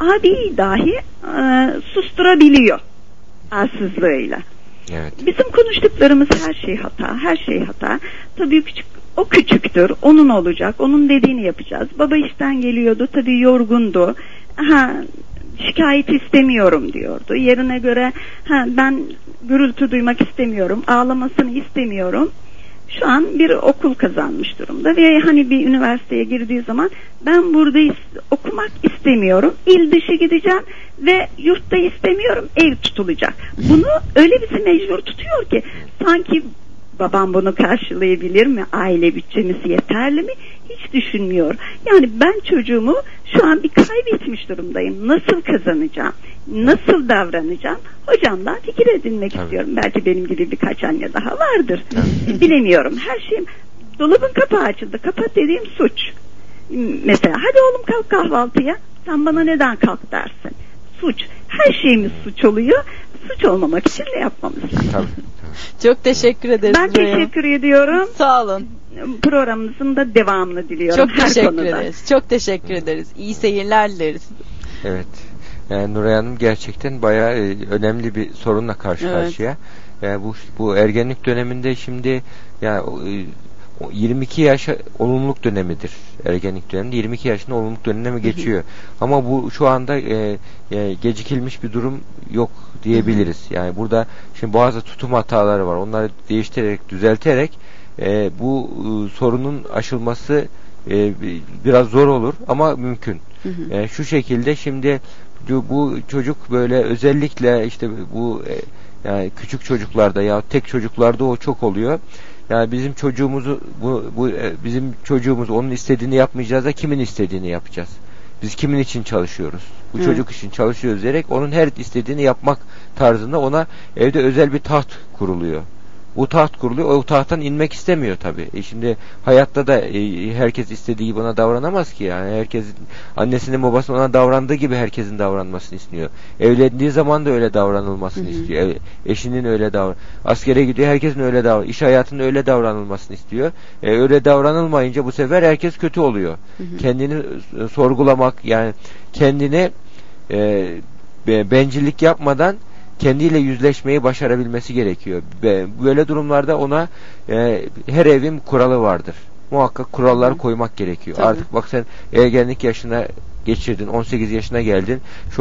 Abi dahi e, susturabiliyor arsızlığıyla. Evet. Bizim konuştuklarımız her şey hata, her şey hata. Tabii küçük o küçüktür, onun olacak, onun dediğini yapacağız. Baba işten geliyordu, tabii yorgundu. Ha, şikayet istemiyorum diyordu. Yerine göre ha, ben gürültü duymak istemiyorum, ağlamasını istemiyorum. Şu an bir okul kazanmış durumda ve hani bir üniversiteye girdiği zaman ben burada is- okumak istemiyorum, il dışı gideceğim ve yurtta istemiyorum, ev tutulacak. Bunu öyle bizi mecbur tutuyor ki sanki babam bunu karşılayabilir mi? Aile bütçemiz yeterli mi? Hiç düşünmüyor. Yani ben çocuğumu şu an bir kaybetmiş durumdayım. Nasıl kazanacağım? Nasıl davranacağım? Hocamdan fikir edinmek istiyorum. Belki benim gibi birkaç anne daha vardır. Bilemiyorum. Her şeyim dolabın kapağı açıldı. Kapat dediğim suç. Mesela hadi oğlum kalk kahvaltıya. Sen bana neden kalk dersin? Suç. Her şeyimiz suç oluyor. Suç olmamak için ne yapmamız lazım? Çok teşekkür ederiz. Ben Nuray Hanım. teşekkür ediyorum. Sağ olun. Programımızın da devamını diliyorum. Çok her teşekkür konuda. ederiz. Çok teşekkür ederiz. İyi seyirler dileriz. Evet. Yani Nuray Hanım gerçekten bayağı e, önemli bir sorunla karşı Evet. karşıya. Yani bu bu ergenlik döneminde şimdi yani 22 yaş olumluluk dönemidir. Ergenlik döneminde 22 yaşında olumluluk dönemi geçiyor. Ama bu şu anda e, e, gecikilmiş bir durum yok diyebiliriz. Yani burada şimdi bazı tutum hataları var. Onları değiştirerek, düzelterek e, bu e, sorunun aşılması e, bi- biraz zor olur ama mümkün. E, şu şekilde şimdi bu- bu çocuk böyle özellikle işte bu e, yani küçük çocuklarda ya tek çocuklarda o çok oluyor. Yani bizim çocuğumuzu bu, bu e, bizim çocuğumuz onun istediğini yapmayacağız da kimin istediğini yapacağız. Biz kimin için çalışıyoruz? Bu Evet. çocuk için çalışıyoruz diyerek onun her istediğini yapmak tarzında ona evde özel bir taht kuruluyor. Bu taht kuruluyor. O tahttan inmek istemiyor tabii. E şimdi hayatta da e, herkes istediği gibi ona davranamaz ki yani. Herkes annesinin babasının ona davrandığı gibi herkesin davranmasını istiyor. Evlendiği zaman da öyle davranılmasını istiyor. Ev- eşinin öyle davran. Askere gidiyor herkesin öyle davran. İş hayatında öyle davranılmasını istiyor. E, öyle davranılmayınca bu sefer herkes kötü oluyor. Kendini e, sorgulamak yani kendini e, be- bencillik yapmadan kendiyle yüzleşmeyi başarabilmesi gerekiyor. Böyle durumlarda ona e, her evin kuralı vardır. Muhakkak kuralları koymak gerekiyor. Tabii. Artık bak sen ergenlik yaşına geçirdin, 18 yaşına geldin. Şu an